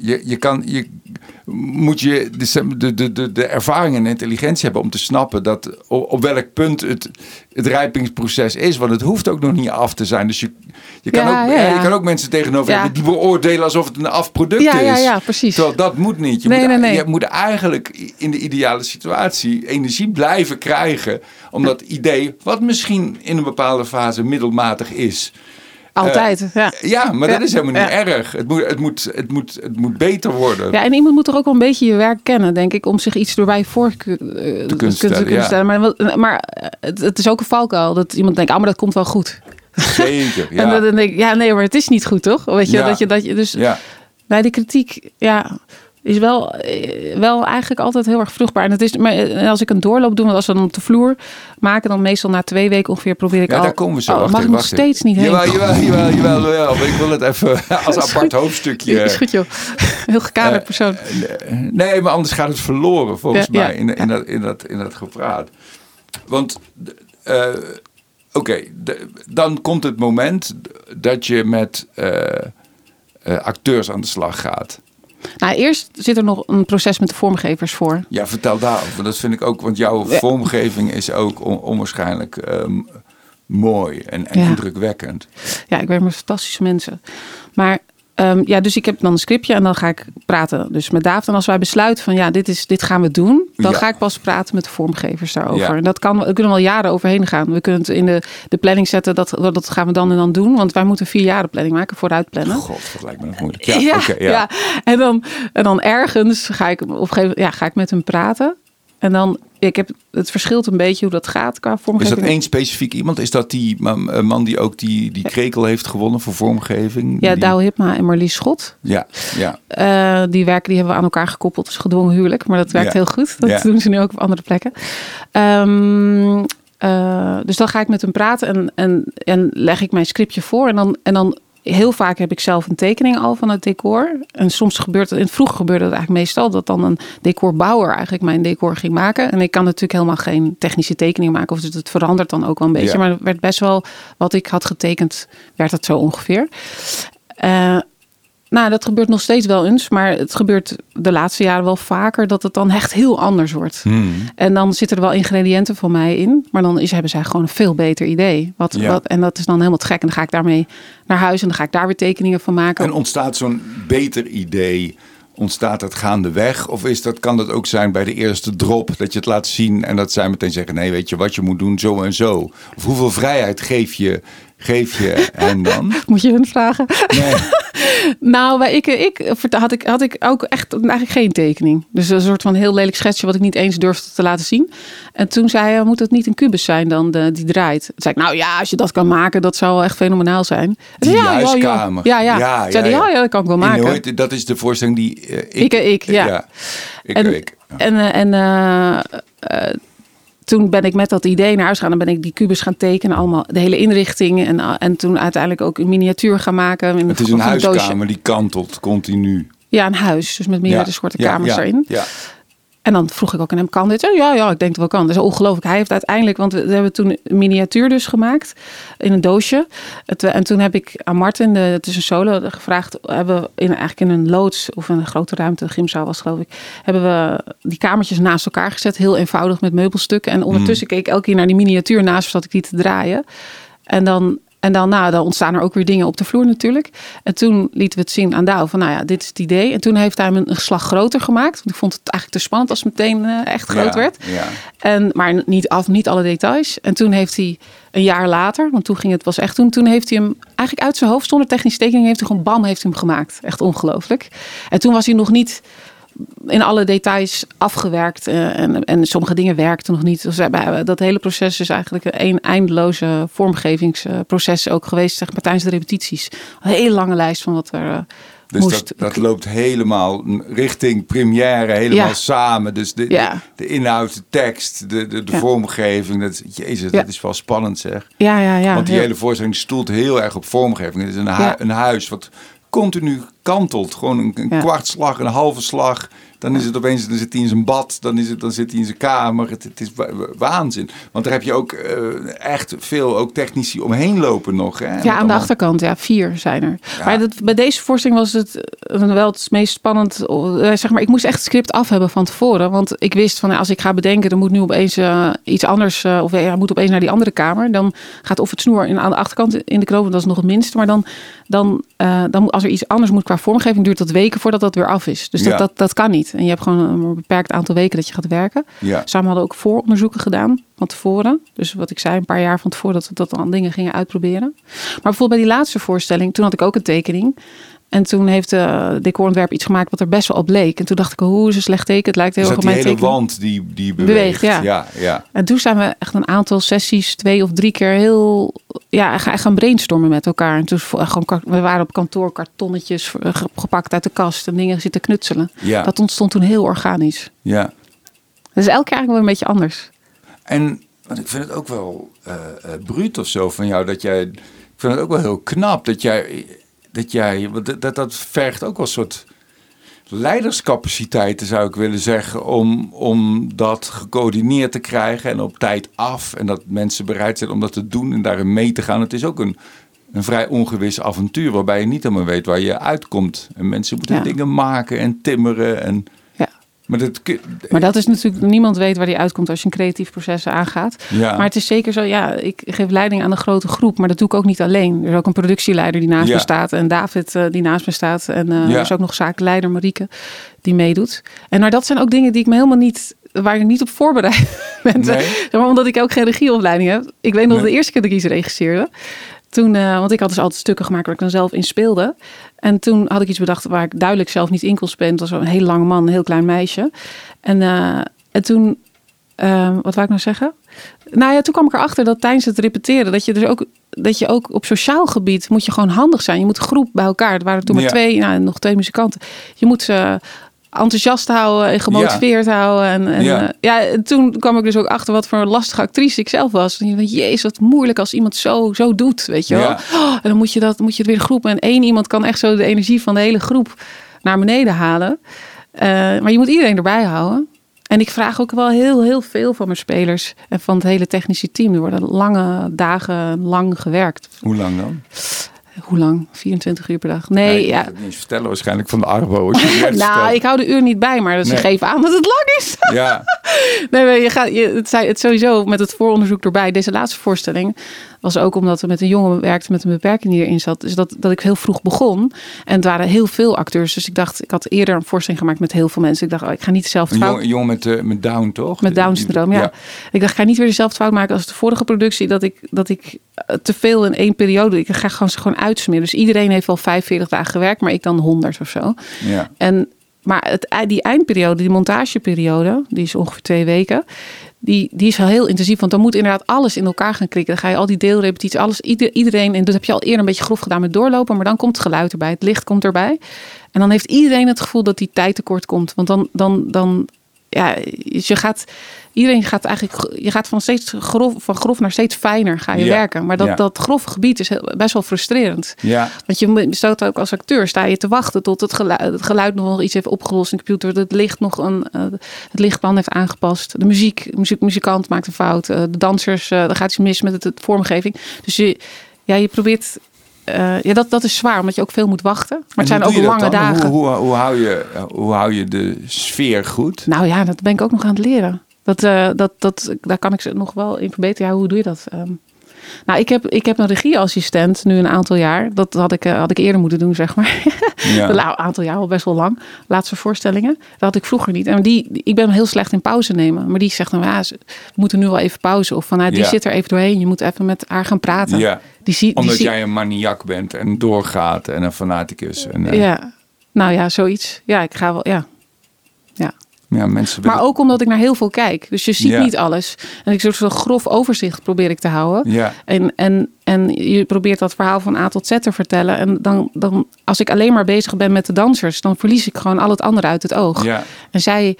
je, je kan, je, moet je de, de, de, de ervaring en intelligentie hebben om te snappen dat op, op welk punt het, het rijpingsproces is. Want het hoeft ook nog niet af te zijn. Dus je, je, kan, Ja, ook, ja, ja. je kan ook mensen tegenover hebben die beoordelen alsof het een afproduct is. ja, ja, precies. Terwijl dat moet niet. Je, Nee, moet, nee, nee. je moet eigenlijk in de ideale situatie energie blijven krijgen om dat idee, wat misschien in een bepaalde fase middelmatig is. Altijd. ja. Ja, maar dat is helemaal niet ja. erg. Het moet, het, moet, het, moet, het moet beter worden. Ja, en iemand moet er ook wel een beetje je werk kennen, denk ik, om zich iets erbij voor te, eh, te kunnen stellen. Maar, maar eh, het, het is ook een valkuil dat iemand denkt, ah, maar dat komt wel goed. Zeker. Ja. En dan, denk ik, ja, nee, maar het is niet goed, toch? Weet je, dat je, dat je dus, ja. nee, die kritiek, ja, is wel, eh, wel eigenlijk altijd heel erg vruchtbaar. En het is, maar eh, als ik een doorloop doe, want als we dan op de vloer maken, dan meestal na twee weken ongeveer probeer ik Ja, al. daar komen we zo. Oh, Wacht mag ik nog steeds niet heen? Jawel, jawel, jawel, jawel, jawel. Maar ik wil het even als apart goed. hoofdstukje. Is goed, joh. Heel gekaderd Eh, persoon. Nee, maar anders gaat het verloren volgens Ja, ja, mij in, in, dat, in, dat, in dat gepraat. Want, oké, dan komt het moment dat je met acteurs aan de slag gaat. Nou, eerst zit er nog een proces met de vormgevers voor. Ja, vertel daarover. Dat vind ik ook, want jouw Ja. vormgeving is ook on- onwaarschijnlijk ehm, mooi en, en Ja. indrukwekkend. Ja, ik werk met fantastische mensen. Maar ehm, ja, dus ik heb dan een scriptje en dan ga ik praten dus met David. En als wij besluiten van ja, dit, is, dit gaan we doen, dan Ja. ga ik pas praten met de vormgevers daarover. Ja. En dat kan, we kunnen wel jaren overheen gaan. We kunnen het in de, de planning zetten, dat, dat gaan we dan en dan doen. Want wij moeten vier jaren planning maken, vooruit plannen. God, dat lijkt me nog moeilijk. Ja, ja. ja. En, dan, en dan ergens ga ik, op een gegeven moment ja, ga ik met hem praten. En dan, ik heb, het verschilt een beetje hoe dat gaat qua Is vormgeving. dat één specifiek iemand? Is dat die ma- man die ook die, die krekel heeft gewonnen voor vormgeving? Ja, Die- Douwe Hipma en Marlies Schot. Ja, ja. Eh, die werken, die hebben we aan elkaar gekoppeld. Dus gedwongen huwelijk. Maar dat werkt Ja. heel goed. Dat Ja. doen ze nu ook op andere plekken. Ehm, eh, dus dan ga ik met hem praten en, en, en leg ik mijn scriptje voor. En dan, en dan heel vaak heb ik zelf een tekening al van het decor. En soms gebeurt het, in het vroeger gebeurde het eigenlijk meestal dat dan een decorbouwer eigenlijk mijn decor ging maken. En ik kan natuurlijk helemaal geen technische tekening maken. Of dus het verandert dan ook wel een beetje. Ja. Maar het werd best wel wat ik had getekend, werd het zo ongeveer. Eh, nou, dat gebeurt nog steeds wel eens, maar het gebeurt de laatste jaren wel vaker dat het dan echt heel anders wordt. Hmm. En dan zitten er wel ingrediënten van mij in, maar dan is, hebben zij gewoon een veel beter idee. Wat, Ja. wat, en dat is dan helemaal te gek. En dan ga ik daarmee naar huis en dan ga ik daar weer tekeningen van maken. En ontstaat zo'n beter idee? Ontstaat dat gaandeweg? Of is dat, kan dat ook zijn bij de eerste drop? Dat je het laat zien en dat zij meteen zeggen... nee, weet je wat je moet doen, zo en zo. Of hoeveel vrijheid geef je, geef je hen dan? Moet je hun vragen? Nee. Nou, bij ik, ik had, ik had ik ook echt eigenlijk geen tekening. Dus een soort van heel lelijk schetsje wat ik niet eens durfde te laten zien. En toen zei hij, moet het niet een kubus zijn dan de, die draait? Toen zei ik, nou ja, als je dat kan maken, dat zou wel echt fenomenaal zijn. Die zei, ja, ja, ja. huiskamer. Ja, ja. Ja, zei ja, ja, ja. ja, dat kan ik wel maken. heet- dat is de voorstelling die... eh, Ik, ik, ja. ik, en, ik. Ja. en, eh, en eh, eh, toen ben ik met dat idee naar huis gegaan. Dan ben ik die kubus gaan tekenen, allemaal de hele inrichting. En, en toen uiteindelijk ook een miniatuur gaan maken. In Het is een doosje. huiskamer die kantelt continu. Ja, een huis. Dus met meerdere soorten ja, kamers ja, erin. Ja. En dan vroeg ik ook aan hem, kan dit? Ja, ja, ik denk dat wel kan. Dat is ongelooflijk. Hij heeft uiteindelijk, want we hebben toen een miniatuur dus gemaakt in een doosje. Het, en toen heb ik aan Martin, de, het is een solo, gevraagd, hebben we in, eigenlijk in een loods of in een grote ruimte, een gymzaal was geloof ik, hebben we die kamertjes naast elkaar gezet. Heel eenvoudig met meubelstukken. En ondertussen keek ik elke keer naar die miniatuur naast, zodat ik die te draaien. En dan, en dan, nou, dan ontstaan er ook weer dingen op de vloer natuurlijk. En toen lieten we het zien aan Douw van, nou ja, dit is het idee. En toen heeft hij hem een, slag groter gemaakt. Want ik vond het eigenlijk te spannend als het meteen eh, echt groot Ja, werd. Ja. En, maar niet af, niet alle details. En toen heeft hij een jaar later, want toen ging het was echt toen, toen heeft hij hem eigenlijk uit zijn hoofd zonder technische tekening heeft hij gewoon bam heeft hij hem gemaakt. Echt ongelooflijk. En toen was hij nog niet in alle details afgewerkt eh, en, en sommige dingen werkten nog niet. Dus wij- dat hele proces is eigenlijk een eindeloze vormgevingsproces ook geweest zeg maar, tijdens de repetities. Een hele lange lijst van wat er eh, Dus moest. dat, dat loopt helemaal richting première, helemaal Ja. samen. Dus de, Ja. de, de inhoud, de tekst, de, de, de Ja. vormgeving. Dat, jezus, dat is wel spannend zeg. ja, ja, ja. Want die hele voorstelling stoelt heel erg op vormgeving. Het is een, hu- een huis wat continu kantelt. Gewoon een, een Ja. kwartslag, een halve slag. Dan is het opeens, dan zit hij in zijn bad, dan, is het, dan zit hij in zijn kamer. Het, het is wa- wa- waanzin. Want daar heb je ook eh, echt veel ook technici omheen lopen nog. Hè? Ja, aan de achterkant. Ja, vier zijn er. Ja. Maar dat, bij deze voorstelling was het eh, wel het meest spannend. eh, zeg maar, ik moest echt het script af hebben van tevoren. Want ik wist van, als ik ga bedenken, dan moet nu opeens iets anders. of ja, moet opeens naar die andere kamer. Dan gaat of het snoer in, aan de achterkant in de knoop, want dat is nog het minste. Maar dan, dan, dan moet- als er iets anders moet qua vormgeving, duurt dat weken voordat dat weer af is. Dus dat, Ja. dat, dat kan niet. En je hebt gewoon een beperkt aantal weken dat je gaat werken. Ja. Samen hadden ook vooronderzoeken gedaan van tevoren. Dus wat ik zei, een paar jaar van tevoren dat we dat dan dingen gingen uitproberen. Maar bijvoorbeeld bij die laatste voorstelling, toen had ik ook een tekening. En toen heeft de decorontwerp iets gemaakt wat er best wel op leek. En toen dacht ik, hoe is een slecht teken? Het lijkt heel Dus erg op mijn hele wand die, die beweegt. Beweegt, ja. ja, ja. En toen zijn we echt een aantal sessies, twee of drie keer heel ja, ga- gaan brainstormen met elkaar. En toen gewoon, we waren op kantoor kartonnetjes eh, ge- gepakt uit de kast en dingen zitten knutselen. Ja. Dat ontstond toen heel organisch. ja. Is elke keer eigenlijk wel een beetje anders. En want ik vind het ook wel eh eh, bruut of zo van jou dat jij. Ik vind het ook wel heel knap dat jij. Dat jij. Want dat, dat, vergt ook wel een soort leiderscapaciteiten, zou ik willen zeggen. Om, om dat gecoördineerd te krijgen en op tijd af. En dat mensen bereid zijn om dat te doen en daarin mee te gaan. Het is ook een. Een vrij ongewis avontuur waarbij je niet helemaal weet waar je uitkomt. En mensen moeten Ja. dingen maken en timmeren. En. Maar dat, Maar dat is natuurlijk, niemand weet waar die uitkomt als je een creatief proces aangaat. Ja. Maar het is zeker zo, ja, ik geef leiding aan een grote groep, maar dat doe ik ook niet alleen. Er is ook een productieleider die naast Ja. me staat en David eh, die naast me staat. En eh, Ja. er is ook nog zakenleider Marieke die meedoet. En maar dat zijn ook dingen die ik me helemaal niet, waar ik niet op voorbereid ben. Nee? Zeg maar omdat ik ook geen regieopleiding heb. Ik weet nog Nee. de eerste keer dat ik iets regisseerde. Toen, eh, want ik had dus altijd stukken gemaakt waar ik dan zelf in speelde. En toen had ik iets bedacht waar ik duidelijk zelf niet in kon spelen. Het was een heel lang man, een heel klein meisje. En, eh, en toen, eh, wat wou ik nou zeggen? Nou ja, toen kwam ik erachter dat tijdens het repeteren, dat je dus ook, dat je ook op sociaal gebied moet je gewoon handig zijn. Je moet groep bij elkaar. Er waren toen maar Ja. twee, nou, nog twee muzikanten. Je moet ze enthousiast houden en gemotiveerd houden. En, en Ja. ja. ja, en toen kwam ik dus ook achter wat voor een lastige actrice ik zelf was. En je denkt, jezus, wat moeilijk als iemand zo, zo doet, weet je wel. Ja. Oh, en dan moet je, dat, moet je het weer groepen. En één iemand kan echt zo de energie van de hele groep naar beneden halen. Eh, maar je moet iedereen erbij houden. En ik vraag ook wel heel, heel veel van mijn spelers en van het hele technische team. Er worden lange dagen lang gewerkt. Hoe lang dan? Hoe lang? 24 uur per dag? Nee, Nee, ik ja. kan het niet vertellen waarschijnlijk van de Arbo. Nou, vertelt. ik hou de uur niet bij, maar ze Nee. geven aan dat het lang is. Ja, Nee, maar je gaat, je, het, zei, het sowieso met het vooronderzoek erbij. Deze laatste voorstelling was ook omdat we met een jongen werkten met een beperking die erin zat. Dus dat, dat ik heel vroeg begon. En het waren heel veel acteurs. Dus ik dacht, ik had eerder een voorstelling gemaakt met heel veel mensen. Ik dacht, oh, ik ga niet dezelfde een fout jongen, jongen met, eh, met Down, toch? met Down Die- syndroom, ja. Ik dacht, ik ga niet weer dezelfde fout maken als de vorige productie. Dat ik, dat ik eh, te veel in één periode. Ik ga gewoon ze gewoon uitsmeren. Dus iedereen heeft wel 45 dagen gewerkt, maar ik dan 100 of zo. Ja. En, maar het, die eindperiode, die montageperiode, die is ongeveer twee weken. Die, die is wel heel intensief, want dan moet inderdaad alles in elkaar gaan klikken. Dan ga je al die deelrepetities, alles, ieder, iedereen. En dat heb je al eerder een beetje grof gedaan met doorlopen, maar dan komt het geluid erbij, het licht komt erbij. En dan heeft iedereen het gevoel dat die tijd tekort komt. Want dan, dan, dan ja, je gaat, iedereen gaat eigenlijk, je gaat van steeds grof, van grof naar steeds fijner ga je Ja, werken. Maar dat, ja. dat grove gebied is heel, best wel frustrerend. Ja, Want je staat ook als acteur, sta je te wachten tot het geluid, het geluid nog iets heeft opgelost in de computer. Het licht nog een, eh, het lichtplan heeft aangepast. De muziek, muziek muzikant maakt een fout. eh, de dansers, eh er gaat iets mis met het, het vormgeving. Dus je, ja, je probeert, eh, ja, dat, dat is zwaar, omdat je ook veel moet wachten. Maar het zijn ook lange dagen. Hoe, hoe, hoe, hou je, hoe hou je de sfeer goed? Nou ja, dat ben ik ook nog aan het leren. Dat, eh, dat, dat, daar kan ik ze nog wel in verbeteren. Ja, hoe doe je dat? Ehm, nou, ik heb, ik heb een regieassistent nu een aantal jaar. Dat had ik, eh, had ik eerder moeten doen, zeg maar. Ja. Een aantal jaar, al best wel lang. Laatste voorstellingen. Dat had ik vroeger niet. En die, ik ben heel slecht in pauze nemen. Maar die zegt dan, ja, we moeten nu wel even pauze. Of van, nou, die Ja. zit er even doorheen. Je moet even met haar gaan praten. Ja, Die zie, die omdat jij een maniak bent en doorgaat en een fanaticus. En, eh, Ja, nou ja, zoiets. Ja, ik ga wel, ja. Ja. Ja, mensen Maar ook omdat ik naar heel veel kijk. Dus je ziet Ja. niet alles. En ik soort van grof overzicht probeer ik te houden. Ja, En, en, en je probeert dat verhaal van A tot Z te vertellen. En dan, dan, als ik alleen maar bezig ben met de dansers, dan verlies ik gewoon al het andere uit het oog. ja, En zij,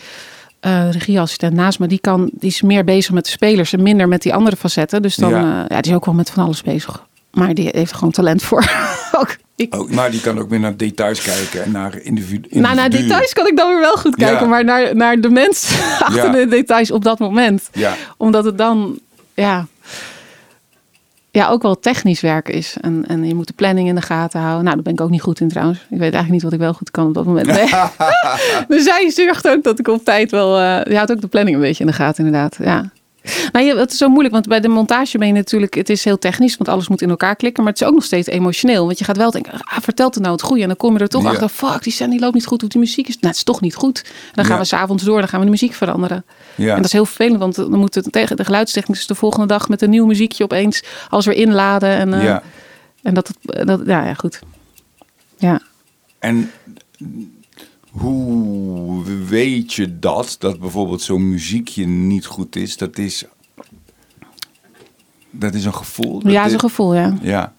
eh regieassistent naast me, die, kan, die is meer bezig met de spelers en minder met die andere facetten. Dus dan, Ja. ja, die is ook wel met van alles bezig. Maar die heeft gewoon talent voor. ook. Ik, Oh, maar die kan ook meer naar details kijken en naar individu nou, naar details kan ik dan weer wel goed kijken. Ja. Maar naar, naar de mens achter Ja. de details op dat moment. Ja. Omdat het dan, ja, ja, ook wel technisch werk is. En, en je moet de planning in de gaten houden. Nou, daar ben ik ook niet goed in trouwens. Ik weet eigenlijk niet wat ik wel goed kan op dat moment. Nee. dus zij zorgt ook dat ik op tijd wel... eh je houdt ook de planning een beetje in de gaten inderdaad. Ja. Nou, je- het is zo moeilijk, want bij de montage ben je natuurlijk... Het is heel technisch, want alles moet in elkaar klikken. Maar het is ook nog steeds emotioneel. Want je gaat wel denken, ah, vertelt het nou het goede? En dan kom je er toch Ja. achter, fuck, die scène die loopt niet goed. Of die muziek is... Nou, het is toch niet goed. En dan gaan Ja. we s'avonds door, dan gaan we de muziek veranderen. Ja. En dat is heel vervelend, want dan moet het tegen de geluidstechnicus de volgende dag met een nieuw muziekje opeens alles weer inladen. En, eh, ja. en dat, het- dat, ja, ja, goed. Ja. En hoe weet je dat? Dat bijvoorbeeld zo'n muziekje niet goed is. Dat is, dat is een gevoel. Dat ja, dat is een gevoel, ja. Ja.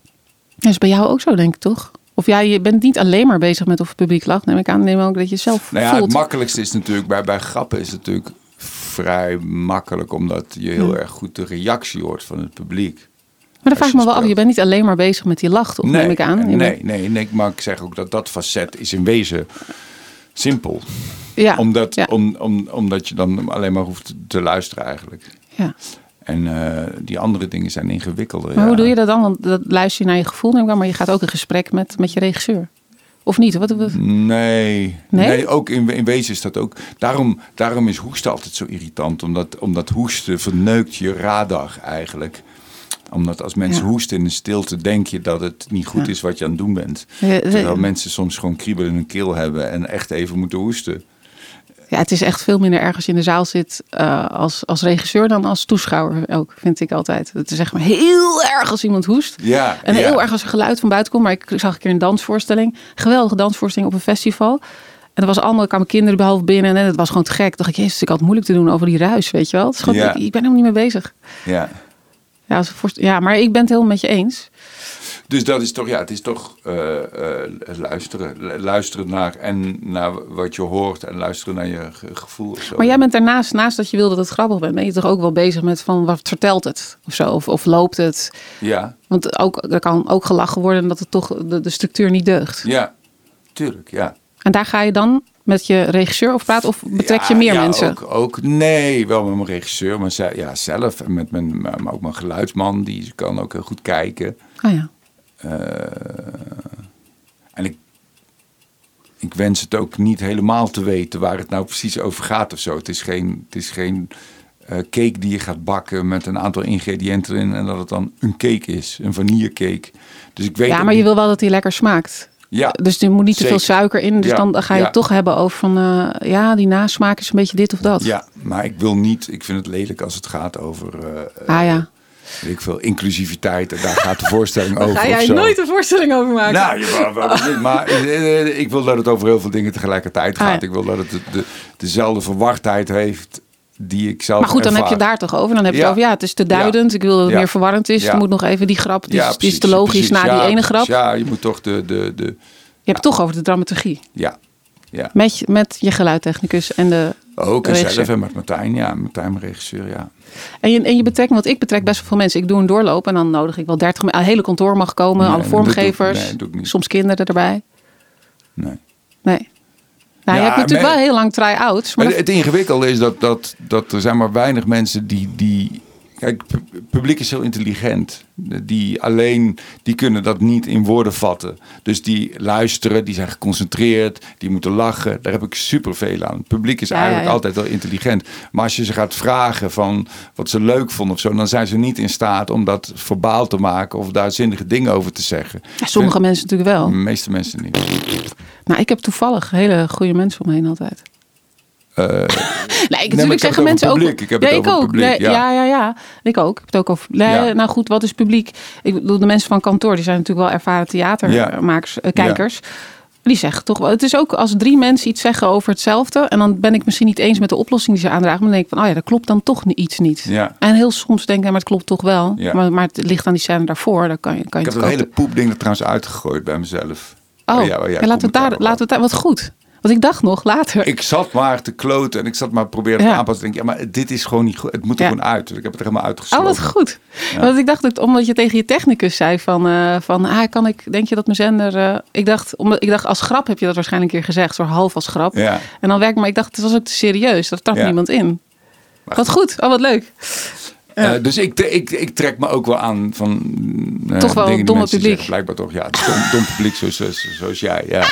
Dat is bij jou ook zo, denk ik, toch? Of ja, je bent niet alleen maar bezig met of het publiek lacht. Neem ik aan, neem ook dat je zelf Nou ja, voelt. het makkelijkste is natuurlijk bij, bij grappen is het natuurlijk vrij makkelijk, omdat je heel Ja. erg goed de reactie hoort van het publiek. maar dan vraag ik me wel af, je bent niet alleen maar bezig met die lach, toch? neem ik aan. Nee, bent- nee, nee, maar ik zeg ook dat dat facet is in wezen simpel. ja, Omdat, ja, om, om, omdat je dan alleen maar hoeft te luisteren eigenlijk. ja. En eh, die andere dingen zijn ingewikkelder. Maar ja. hoe doe je dat dan? Want dat luister je naar je gevoel, neem ik aan. Maar je gaat ook in gesprek met, met je regisseur. Of niet? Wat, wat- Nee, Nee? nee? ook in, in wezen is dat ook. Daarom, daarom is hoesten altijd zo irritant. Omdat, omdat hoesten verneukt je radar eigenlijk. Omdat als mensen Ja. hoesten in de stilte, denk je dat het niet goed Ja. is wat je aan het doen bent. Ja, Terwijl mensen soms gewoon kriebel in hun keel hebben en echt even moeten hoesten. Ja, het is echt veel minder erg als je in de zaal zit eh, als, als regisseur dan als toeschouwer ook, vind ik altijd. Het is echt maar heel erg als iemand hoest. Ja, En ja. heel erg als er geluid van buiten komt. Maar ik zag een keer een dansvoorstelling. Geweldige dansvoorstelling op een festival. En er was allemaal, kwamen kinderen behalve binnen. En het was gewoon te gek. Dacht ik, jezus, ik had het moeilijk te doen over die ruis, weet je wel. Het is gewoon, Ja. ik, ik ben helemaal niet mee bezig. Ja. Ja, als voorst- ja, maar ik ben het helemaal met je eens. Dus dat is toch, ja, het is toch eh, eh, luisteren. Lu- Luisteren naar en naar wat je hoort en luisteren naar je ge- gevoel. Of zo. Maar jij bent daarnaast, naast dat je wil dat het grappig bent, ben je toch ook wel bezig met van wat vertelt het of zo? Of, of loopt het? Ja, Want ook, er kan ook gelachen worden dat het toch de, de structuur niet deugt. ja, tuurlijk, ja. En daar ga je dan met je regisseur over praten of betrek je Ja, meer ja, mensen? Ook, ook, nee, wel met mijn regisseur, maar ze- ja, zelf. En met mijn, maar ook mijn geluidsman, die kan ook heel goed kijken. Ah ja. En ik, ik wens het ook niet helemaal te weten waar het nou precies over gaat of zo. Het is geen, het is geen eh, cake die je gaat bakken met een aantal ingrediënten erin en dat het dan een cake is, een vanillecake. Dus ik weet Ja, maar je niet- wil wel dat hij lekker smaakt. Ja, Dus er moet niet te veel suiker in. Dus Ja, dan ga je ja. het toch hebben over van... eh, ja, die nasmaak is een beetje dit of dat. ja, maar ik wil niet, ik vind het lelijk als het gaat over eh, Ah ja. weet ik veel, inclusiviteit. En daar gaat de voorstelling over. Ga jij nooit een voorstelling over maken? Nou, ja, niet, maar eh, ik wil dat het over heel veel dingen tegelijkertijd Ah, gaat. Ik wil dat het de, de- dezelfde verwardheid heeft die ik zelf maar goed, dan heb je daar toch over. Dan heb je Ja. over, ja, het is te duidend. Ik wil dat het Ja. meer verwarrend is. Ja. Er moet nog even die grap. Ja, het is precies, te logisch precies. na Ja, die ene precies. grap. Ja, je moet toch de... de, de Je hebt het toch over de dramaturgie. ja, ja. Met, je- met je geluidtechnicus en de Ook en zelf en met Martijn. Ja, Martijn, mijn regisseur, ja. En je, en je betrekt, want ik betrek best wel veel mensen. Ik doe een doorloop en dan nodig ik wel 30 mensen. Het hele kantoor mag komen, Nee, alle doe vormgevers. nee, doe ik niet. soms kinderen erbij. Nee. Nee. Nou, Ja, je hebt natuurlijk maar- wel heel lang try-outs. Maar Maar dat- het ingewikkelde is dat, dat, dat er zijn maar weinig mensen die... die kijk, pu- publiek is heel intelligent. Die alleen, die kunnen dat niet in woorden vatten. Dus die luisteren, die zijn geconcentreerd, die moeten lachen. Daar heb ik superveel aan. Het publiek is Ja, eigenlijk ja, ja. altijd wel intelligent. Maar als je ze gaat vragen van wat ze leuk vonden of zo... dan zijn ze niet in staat om dat verbaal te maken... of daar zinnige dingen over te zeggen. sommige Vind- mensen natuurlijk wel. De meeste mensen niet. Nou, ik heb toevallig hele goede mensen om me heen altijd. Nee, ik, natuurlijk zeggen mensen ook. Ik heb ja, het over ook. publiek, ja. ja. ja, ja, Ik ook. Ik heb het ook over. Nee, Ja. Nou goed, wat is publiek? Ik bedoel, de mensen van kantoor, die zijn natuurlijk wel ervaren theatermakers, eh, kijkers. Die zeggen toch wel. Het is ook als drie mensen iets zeggen over hetzelfde. En dan ben ik misschien niet eens met de oplossing die ze aandragen. Maar dan denk ik van, oh ja, dat klopt dan toch iets niet. Ja. En heel soms denk ik, ja, maar het klopt toch wel. Ja. Maar, maar het ligt aan die scène daarvoor. Dan kan je, kan je Ik heb dat ook- hele poepding er trouwens uitgegooid bij mezelf. Oh, waar jij- waar jij ja, laten, we daar, laten we het daar. Wat goed. Want ik dacht nog later. Ik zat maar te kloten en ik zat maar proberen te Ja. aanpassen. Ik denk, ja, maar dit is gewoon niet goed. Het moet er Ja. gewoon uit. Dus ik heb het er helemaal Oh, uitgesloten. wat goed. Want ik dacht, ook, omdat je tegen je technicus zei van, eh, van ah, kan ik, denk je dat mijn zender... eh, ik, dacht, omdat, ik dacht, als grap heb je dat waarschijnlijk een keer gezegd. Zo half als grap. Ja. En dan werk maar ik dacht, het was ook te serieus. Daar trapt Ja. niemand in. Wat goed. Oh, wat leuk. Eh, dus ik, ik, ik trek me ook wel aan van eh, Toch wel dingen die domme publiek. zeggen. Blijkbaar toch, ja. Dom, dom publiek zoals, zoals, zoals jij, ja.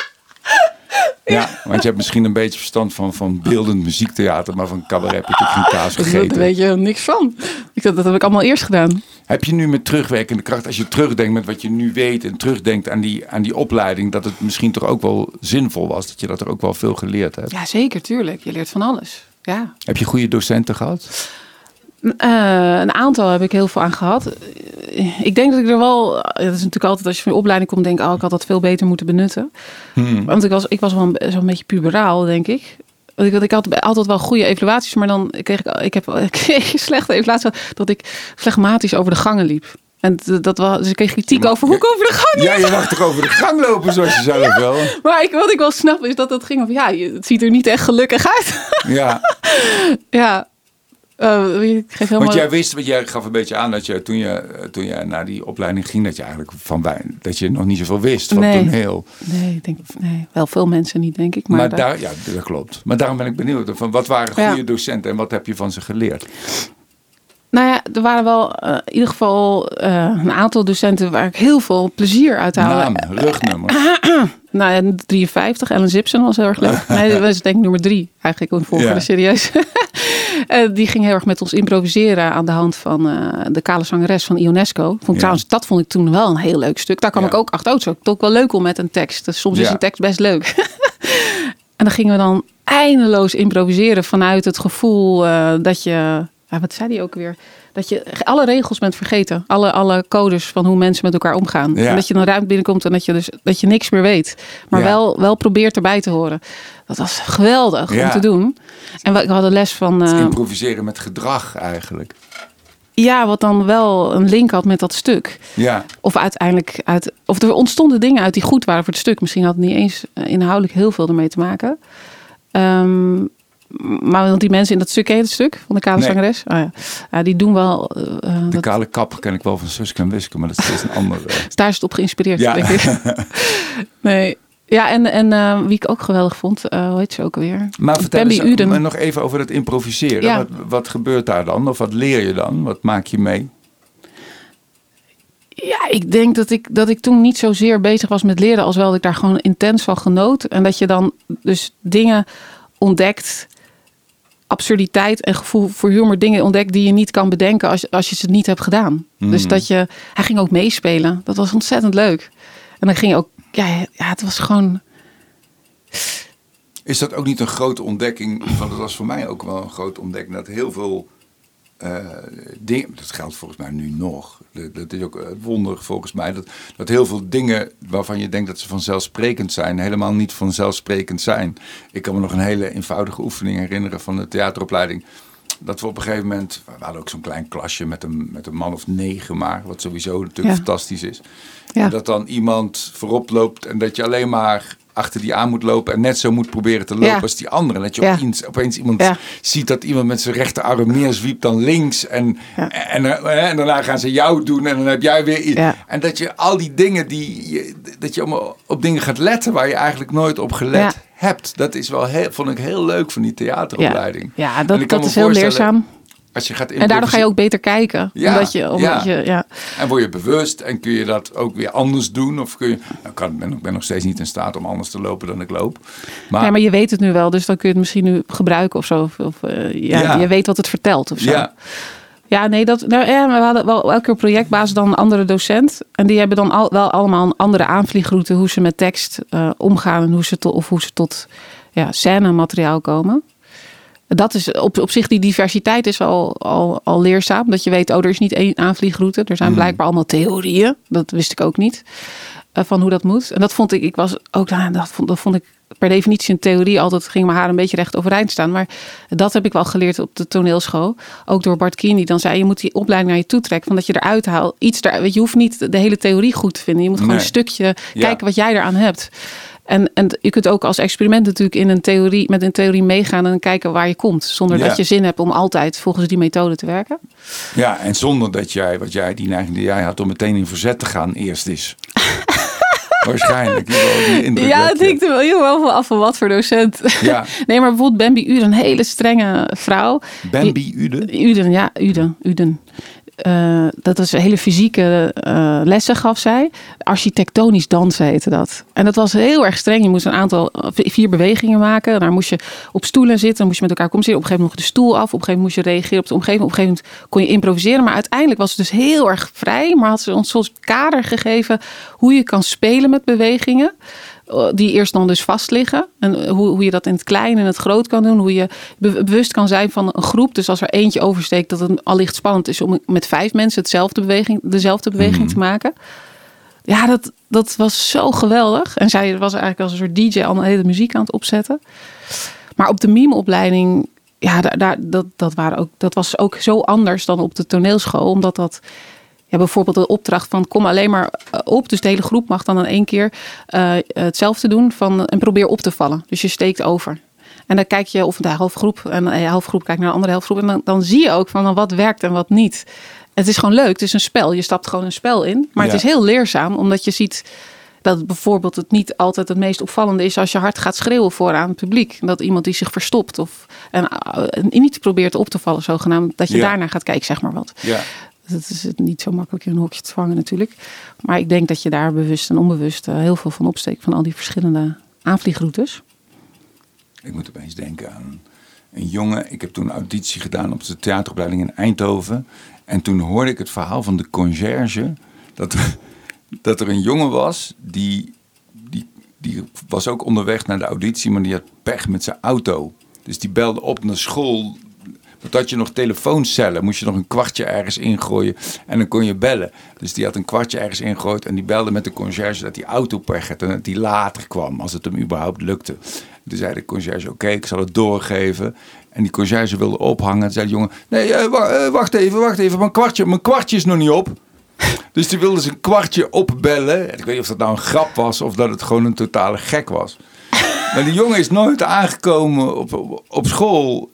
Ja, want je hebt misschien een beetje verstand van, van beeldend muziektheater, maar van cabaret heb je natuurlijk geen kaas Daar gegeten. weet je niks van. Ik dacht, dat heb ik allemaal eerst gedaan. Heb je nu met terugwerkende kracht, als je terugdenkt met wat je nu weet en terugdenkt aan die, aan die opleiding, dat het misschien toch ook wel zinvol was, dat je dat er ook wel veel geleerd hebt? Ja, zeker, tuurlijk. Je leert van alles. Ja. Heb je goede docenten gehad? Eh, een aantal heb ik heel veel aan gehad. Eh, Ik denk dat ik er wel. Dat is natuurlijk altijd als je van de opleiding komt, denk ik, oh, ik had dat veel beter moeten benutten. Hmm. Want ik was, ik was wel een, zo'n beetje puberaal, denk ik. Want ik, ik had altijd wel goede evaluaties, maar dan kreeg ik, ik heb ik kreeg slechte evaluatie dat ik flegmatisch over de gangen liep. En dat was, dus ik kreeg kritiek over hoe ik over de gang Ja, je mag toch over de gang lopen zoals je zelf wil? Maar ik, wat ik wel snap is dat dat ging over, ja, je- het ziet er niet echt gelukkig uit. Ja, ja. Eh, ik geef helemaal... want jij wist, want jij gaf een beetje aan dat je toen je, toen je naar die opleiding ging, dat je eigenlijk van bij, dat je nog niet zoveel wist van Nee. toneel. Nee, ik denk, nee, wel veel mensen niet, denk ik. Maar, Maar, daar- daar, ja, dat klopt. Maar daarom ben ik benieuwd van wat waren Ja. goede docenten en wat heb je van ze geleerd? Nou ja, er waren wel eh, in ieder geval eh, een aantal docenten waar ik heel veel plezier uit haalde. Naam, rugnummer. Nou ja, 53, Ellen Zipsen was heel erg leuk. Nee, dat was denk ik nummer drie eigenlijk in volgende, Ja. serieus. Eh, die ging heel erg met ons improviseren aan de hand van de kale zangeres van Ionesco. Vond Ja. trouwens, dat vond ik toen wel een heel leuk stuk. Daar kwam Ja. ik ook achter. Oh, het is ook toch wel leuk om met een tekst. Dus soms is een tekst best leuk. en dan gingen we dan eindeloos improviseren vanuit het gevoel dat je... Ja, wat zei die ook weer? Dat je alle regels bent vergeten. Alle, alle codes van hoe mensen met elkaar omgaan. Ja. En dat je dan ruimte binnenkomt en dat je, dus, dat je niks meer weet. Maar Ja. wel, wel probeert erbij te horen. Dat was geweldig Ja. om te doen. En we we hadden les van... eh, Improviseren met gedrag eigenlijk. ja, wat dan wel een link had met dat stuk. Ja, Of uiteindelijk uit... Of er ontstonden dingen uit die goed waren voor het stuk. Misschien had het niet eens eh, inhoudelijk heel veel ermee te maken. Ehm, maar want die mensen in dat stuk, ken je het stuk van de kale Nee. zangeres? Oh ja. Ja, die doen wel... eh, eh, de dat, kale kap ken ik wel van Suske en Wiske, maar dat is een andere. daar is het op geïnspireerd, Ja. denk ik. nee. Ja, en, en eh, wie ik ook geweldig vond, eh, hoe heet ze ook alweer? Maar vertel eens, Uden. nog even over dat improviseren. Ja. Wat, wat gebeurt daar dan? Of wat leer je dan? Wat maak je mee? Ja, ik denk dat ik, dat ik toen niet zozeer bezig was met leren, als wel dat ik daar gewoon intens van genoot. En dat je dan dus dingen ontdekt, absurditeit en gevoel voor humor, dingen ontdekt die je niet kan bedenken als, als je ze niet hebt gedaan. Dus dat je, hij ging ook meespelen. Dat was ontzettend leuk. En dan ging je ook, ja, ja het was gewoon, Is dat ook niet een grote ontdekking? Want dat was voor mij ook wel een grote ontdekking. Dat heel veel eh, dingen, dat geldt volgens mij nu nog. Dat, dat is ook het wonder volgens mij. Dat, dat heel veel dingen waarvan je denkt dat ze vanzelfsprekend zijn, helemaal niet vanzelfsprekend zijn. Ik kan me nog een hele eenvoudige oefening herinneren van de theateropleiding. Dat we op een gegeven moment, we hadden ook zo'n klein klasje met een, met een man of negen maar, wat sowieso natuurlijk Ja. fantastisch is. Ja. En dat dan iemand voorop loopt en dat je alleen maar achter die aan moet lopen en net zo moet proberen te lopen Ja. als die andere. En dat je Ja. opeens, opeens iemand Ja. ziet dat iemand met zijn rechterarm neerzwiept dan links. En, en, en, en daarna gaan ze jou doen en dan heb jij weer. En dat je al die dingen die dat je allemaal op dingen gaat letten waar je eigenlijk nooit op gelet hebt. Dat is wel heel, vond ik heel leuk van die theateropleiding. ja, En dat, ik kan dat me is heel leerzaam. Als je gaat En daardoor ga je ook beter kijken. Ja, omdat je, omdat ja. je, ja. En word je bewust en kun je dat ook weer anders doen? Of kun je. Nou, kan, ben, ik ben nog steeds niet in staat om anders te lopen dan ik loop. Maar, Ja, maar je weet het nu wel, dus dan kun je het misschien nu gebruiken of zo. Of, eh, ja, Ja. je weet wat het vertelt of zo. ja, Ja, nee, dat, nou, ja, we hadden wel elke keer projectbasis dan een andere docent. En die hebben dan al, wel allemaal een andere aanvliegroute hoe ze met tekst eh, omgaan en hoe ze tot, of hoe ze tot ja, scène materiaal komen. Dat is op, op zich, die diversiteit is al, al, al leerzaam. Dat je weet, oh, er is niet één aanvliegroute. Er zijn blijkbaar allemaal theorieën. Dat wist ik ook niet. eh, van hoe dat moet. En dat vond ik, ik was ook, nou, dat vond, dat vond ik per definitie een theorie. Altijd ging mijn haar een beetje recht overeind staan. Maar dat heb ik wel geleerd op de toneelschool. Ook door Bart Kien, die dan zei, je moet die opleiding naar je toe trekken. Van dat je eruit haalt. Iets daar, je, je hoeft niet de hele theorie goed te vinden. Je moet gewoon Nee. een stukje Ja. kijken wat jij eraan hebt. En, en je kunt ook als experiment natuurlijk in een theorie, met een theorie meegaan en kijken waar je komt. Zonder Ja. dat je zin hebt om altijd volgens die methode te werken. Ja, en zonder dat jij, wat jij, die neiging die jij had om meteen in verzet te gaan, eerst is. Waarschijnlijk. Die, Ja, het hangt er wel heel wel van af van wat voor docent. Ja, Nee, maar bijvoorbeeld Bambi Uden, een hele strenge vrouw. Bambi Ude. Uden, ja, Uden. Uden. Eh, dat een hele fysieke eh, lessen gaf zij. Architectonisch dansen heette dat. En dat was heel erg streng. Je moest een aantal, eh, vier bewegingen maken. Daar moest je op stoelen zitten. Dan moest je met elkaar communiceren. Op een gegeven moment nog de stoel af. Op een gegeven moment moest je reageren op de omgeving. Op een gegeven moment kon je improviseren. Maar uiteindelijk was het dus heel erg vrij. Maar had ze ons soms kader gegeven hoe je kan spelen met bewegingen die eerst dan dus vast liggen. En hoe, hoe je dat in het klein en het groot kan doen. Hoe je be- bewust kan zijn van een groep. Dus als er eentje oversteekt, dat het allicht spannend is om met vijf mensen hetzelfde beweging, dezelfde beweging te maken. Ja, dat, dat was zo geweldig. En zij was eigenlijk als een soort DJ al een hele muziek aan het opzetten. Maar op de mimeopleiding, ja, daar, daar, dat, dat, waren ook, dat was ook zo anders dan op de toneelschool. Omdat dat ja, bijvoorbeeld de opdracht van kom alleen maar eh, op. Dus de hele groep mag dan in één keer eh, hetzelfde doen van, en probeer op te vallen. Dus je steekt over. En dan kijk je of de helft groep en de helft groep kijkt naar de andere helft groep. En dan, dan zie je ook van dan wat werkt en wat niet. Het is gewoon leuk. Het is een spel. Je stapt gewoon een spel in. Maar Ja. het is heel leerzaam, omdat je ziet dat bijvoorbeeld het niet altijd het meest opvallende is als je hard gaat schreeuwen vooraan het publiek. Dat iemand die zich verstopt of en, eh, en niet probeert op te vallen, zogenaamd, dat je Ja. daarna gaat kijken, zeg maar wat. Ja. Dat is het niet zo makkelijk in een hokje te vangen natuurlijk. Maar ik denk dat je daar bewust en onbewust eh, heel veel van opsteekt van al die verschillende aanvliegroutes. Ik moet opeens denken aan een jongen. Ik heb toen auditie gedaan op de theateropleiding in Eindhoven. En toen hoorde ik het verhaal van de conciërge. Dat, dat er een jongen was die, die, die was ook onderweg naar de auditie, maar die had pech met zijn auto. Dus die belde op naar school. Want had je nog telefooncellen, moest je nog een kwartje ergens ingooien en dan kon je bellen. Dus die had een kwartje ergens ingegooid en die belde met de conciërge dat die auto pech had en dat die later kwam, als het hem überhaupt lukte. Toen zei de conciërge, oké, ik zal het doorgeven. En die conciërge wilde ophangen. Toen zei de jongen, nee, eh, eh, wacht even, wacht even, mijn kwartje, mijn kwartje is nog niet op. Dus die wilde zijn kwartje opbellen. En Ik weet niet of dat nou een grap was of dat het gewoon een totale gek was. Maar die jongen is nooit aangekomen op, op school.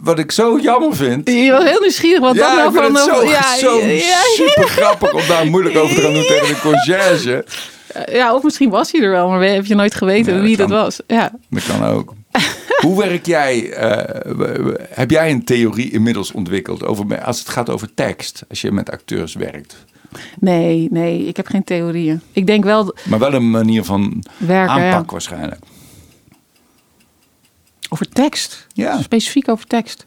Wat ik zo jammer vind. Je was heel nieuwsgierig wat dat Ja, nou ik vind van... het zo, ja, zo ja, super grappig om daar moeilijk over te gaan doen tegen de conciërge. ja, of misschien was hij er wel, maar heb je nooit geweten Ja, wie dat was. Ja. Dat kan ook. Hoe werk jij, eh, heb jij een theorie inmiddels ontwikkeld over, als het gaat over tekst, als je met acteurs werkt? Nee, nee, ik heb geen theorieën. Ik denk wel Maar wel een manier van werken aanpak waarschijnlijk. Over tekst. Ja. Specifiek over tekst.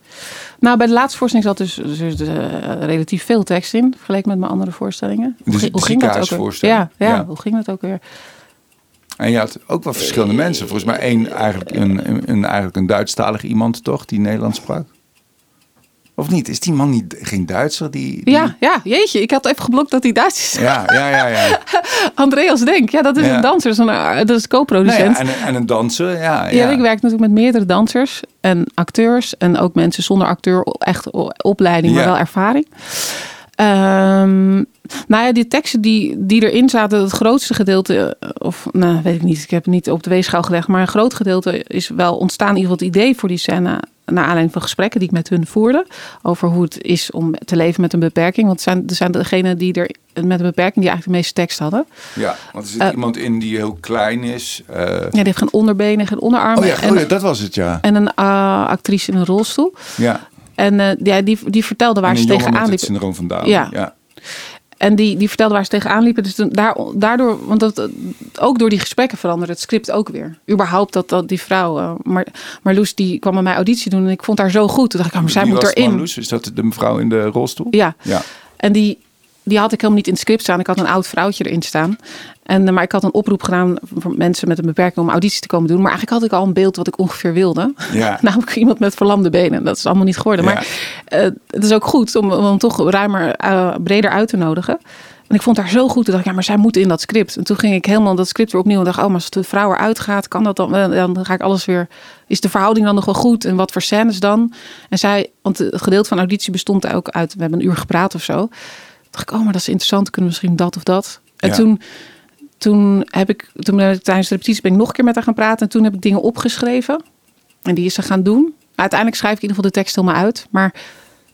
Nou, bij de laatste voorstelling zat dus, dus eh, relatief veel tekst in, vergeleken met mijn andere voorstellingen. De Hoe, de ging dat ook weer? Ja, ja, Ja. hoe ging dat ook weer? En je had ook wel verschillende mensen. Volgens mij één eigenlijk een, een, een, eigenlijk een Duitsstalig iemand, toch? Die Nederlands sprak. Of niet? Is die man niet, geen Duitser? Die, die- Ja, ja, jeetje, ik had even geblokt dat hij Duits is. Ja, ja, ja. ja. Andreas Denk, ja, dat is Ja. een danser, dat is, een, dat is Nou co-producent. ja, en, en een danser, ja. Ja, ja. ik werk natuurlijk met meerdere dansers en acteurs. En ook mensen zonder acteur, echt opleiding, maar wel ervaring. Ehm, nou ja, die teksten die, die erin zaten, het grootste gedeelte, eh, of nou weet ik niet, ik heb het niet op de weegschaal gelegd, maar een groot gedeelte is wel ontstaan, in ieder geval het idee voor die scène, naar aanleiding van gesprekken die ik met hun voerde, over hoe het is om te leven met een beperking. Want zijn, er zijn degenen die er met een beperking die eigenlijk de meeste tekst hadden. Ja, want er zit Eh, iemand in die heel klein is. eh, Ja, die heeft geen onderbenen, geen onderarmen. oh ja, en, oh ja, dat was het, ja. en een eh, actrice in een rolstoel. ja. En ja, die, die vertelde waar En ze tegenaan met het syndroom van Down. Ja. ja. En die, die vertelde waar ze tegenaan liepen. Dus toen, daar, daardoor, want dat, ook door die gesprekken veranderde het script ook weer. Überhaupt dat, dat die vrouw, eh, maar Marloes, die kwam bij mij auditie doen en ik vond haar zo goed. Toen dacht ik, ah, maar zij moet was erin. Marloes? Is dat de mevrouw in de rolstoel? Ja. Ja. En die, die had ik helemaal niet in het script staan. Ik had een oud vrouwtje erin staan. En, eh, maar ik had een oproep gedaan voor mensen met een beperking om auditie te komen doen. Maar eigenlijk had ik al een beeld wat ik ongeveer wilde. Ja. Namelijk iemand met verlamde benen. Dat is allemaal niet geworden. Ja. Maar eh, het is ook goed om, om hem toch ruimer, eh, breder uit te nodigen. En ik vond haar zo goed. Toen dacht ik, ja, maar zij moet in dat script. En toen ging ik helemaal dat script weer opnieuw. En dacht, oh, maar als de vrouw eruit gaat, kan dat dan? Dan ga ik alles weer. Is de verhouding dan nog wel goed? En wat voor scènes dan? En zij, want het gedeelte van auditie bestond ook uit. We hebben een uur gepraat of zo. Toen dacht ik, oh, maar dat is interessant. Kunnen we misschien dat of dat? En Ja. toen toen heb ik, toen ben ik tijdens de repetitie ben ik nog een keer met haar gaan praten. En toen heb ik dingen opgeschreven. En die is ze gaan doen. Uiteindelijk schrijf ik in ieder geval de tekst helemaal uit. Maar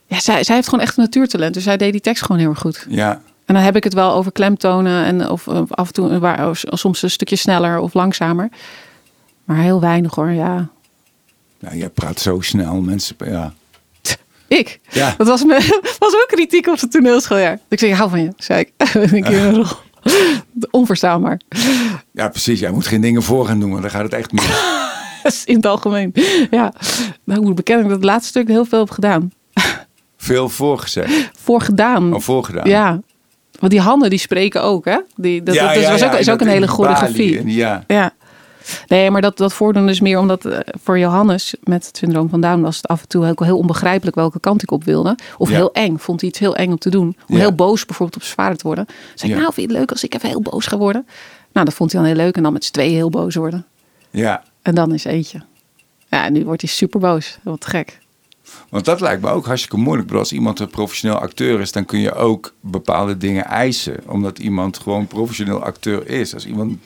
ja, zij, zij heeft gewoon echt een natuurtalent. Dus zij deed die tekst gewoon heel erg goed. Ja, En dan heb ik het wel over klemtonen. En of af en toe waar, of soms een stukje sneller of langzamer. Maar heel weinig hoor, ja. nou, jij praat zo snel. Mensen, ja. Ik? Ja. Dat was, me, was ook kritiek op de toneelschool. Ja. Ik zei, ik hou van je, zei ik. een keer in een rol. Onverstaanbaar. ja, precies. Jij moet geen dingen voor gaan doen, want dan gaat het echt mis. In het algemeen. Ja. Nou, ik moet bekennen dat ik het laatste stuk heel veel heb gedaan. Veel voorgezegd. Voor gedaan. Of voorgedaan. Ja. Want die handen die spreken ook, hè? Die, dat, Ja, dat is, ja, was ja, ook, is ook een hele choreografie. Ja, Ja. Nee, maar dat, dat voordoen is meer omdat eh, voor Johannes met het syndroom van Down was het af en toe heel, heel onbegrijpelijk welke kant ik op wilde. Of Ja. heel eng. Vond hij iets heel eng om te doen. Om Ja. heel boos bijvoorbeeld op zijn vader te worden. Zei ik, nou vind je het leuk als ik even heel boos ga worden? Nou, dat vond hij dan heel leuk. En dan met z'n tweeën heel boos worden. ja. En dan is eentje. Ja, en nu wordt hij super boos. Wat gek. Want dat lijkt me ook hartstikke moeilijk. Bedoel, Als iemand een professioneel acteur is, dan kun je ook bepaalde dingen eisen. Omdat iemand gewoon professioneel acteur is. Als iemand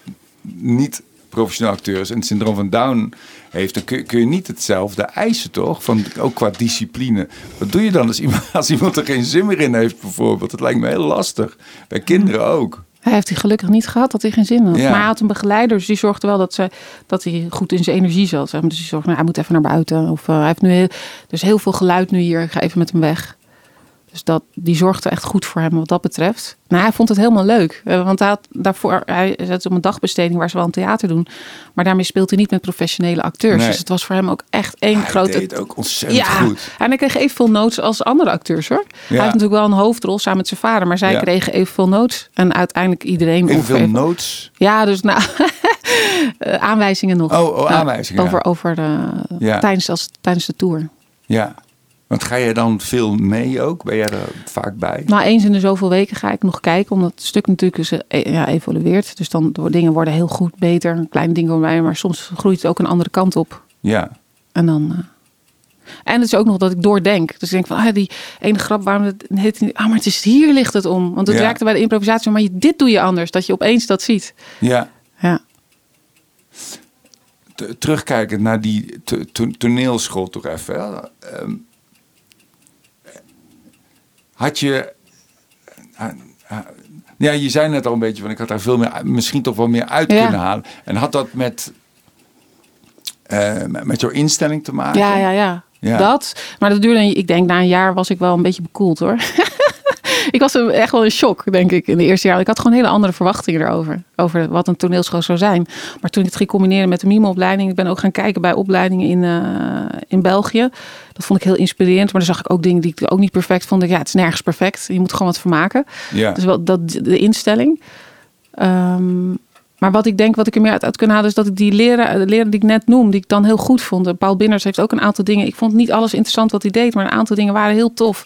niet professioneel acteur is en het syndroom van Down heeft, dan kun, kun je niet hetzelfde eisen, toch? Van, ook qua discipline. Wat doe je dan als iemand, als iemand er geen zin meer in heeft, bijvoorbeeld? Dat lijkt me heel lastig. Bij kinderen ook. Hij heeft hij gelukkig niet gehad dat hij geen zin had. Ja. Maar hij had een begeleider, dus die zorgde wel dat, ze, dat hij goed in zijn energie zat. Dus die zorgde, nou, hij moet even naar buiten. Of eh, hij heeft nu heel, dus heel veel geluid nu hier. Ik ga even met hem weg. Dus dat, die zorgde echt goed voor hem wat dat betreft. Nou, hij vond het helemaal leuk. Eh, Want hij had daarvoor, hij zat op een dagbesteding waar ze wel een theater doen. Maar daarmee speelt hij niet met professionele acteurs. Nee. Dus het was voor hem ook echt één Hij grote... deed het ook ontzettend ja, goed. en hij kreeg evenveel notes als andere acteurs hoor. Hij heeft natuurlijk wel een hoofdrol samen met zijn vader, maar zij Ja. kregen evenveel notes. En uiteindelijk iedereen Evenveel ongeveer- notes. ja, dus nou, eh, aanwijzingen nog. Oh, oh, Ja, aanwijzingen, Over, over eh, Ja. tijdens, als, tijdens de tour. Ja. Want ga je dan veel mee ook? Ben jij er vaak bij? Nou, eens in de zoveel weken ga ik nog kijken, omdat het stuk natuurlijk is, eh, ja, evolueert. Dus dan dingen worden heel goed, beter, een klein ding worden bij, maar soms groeit het ook een andere kant op. Ja. En dan. eh, en het is ook nog dat ik doordenk. Dus ik denk van, ah, die ene grap, waarom het heet niet. Ah, maar het is hier ligt het om. Want het Ja. werkte bij de improvisatie, maar je, dit doe je anders. Dat je opeens dat ziet. Ja. Ja. T- terugkijkend naar die to- to- toneelschool toch even. hè. Ehm, had je... eh, eh, ja, je zei net al een beetje van ik had daar veel meer, misschien toch wel meer uit Ja. kunnen halen. En had dat met, eh, met met jouw instelling te maken? Ja, ja, ja, Ja. Dat. Maar dat duurde, ik denk na een jaar was ik wel een beetje bekoeld hoor. ik was echt wel in shock, denk ik, in de eerste jaar. Ik had gewoon hele andere verwachtingen erover. Over wat een toneelschool zou zijn. Maar toen ik het ging combineren met de mimeopleiding. Ik ben ook gaan kijken bij opleidingen in, eh, in België. Dat vond ik heel inspirerend. Maar dan zag ik ook dingen die ik ook niet perfect vond. Ja, het is nergens perfect. Je moet gewoon wat van maken. Ja. Dus wel dat, de instelling. Ehm, maar wat ik denk, wat ik er meer uit, uit kan halen, is dat ik die leren, leren die ik net noem, die ik dan heel goed vond. Paul Binners heeft ook een aantal dingen. Ik vond niet alles interessant wat hij deed, maar een aantal dingen waren heel tof.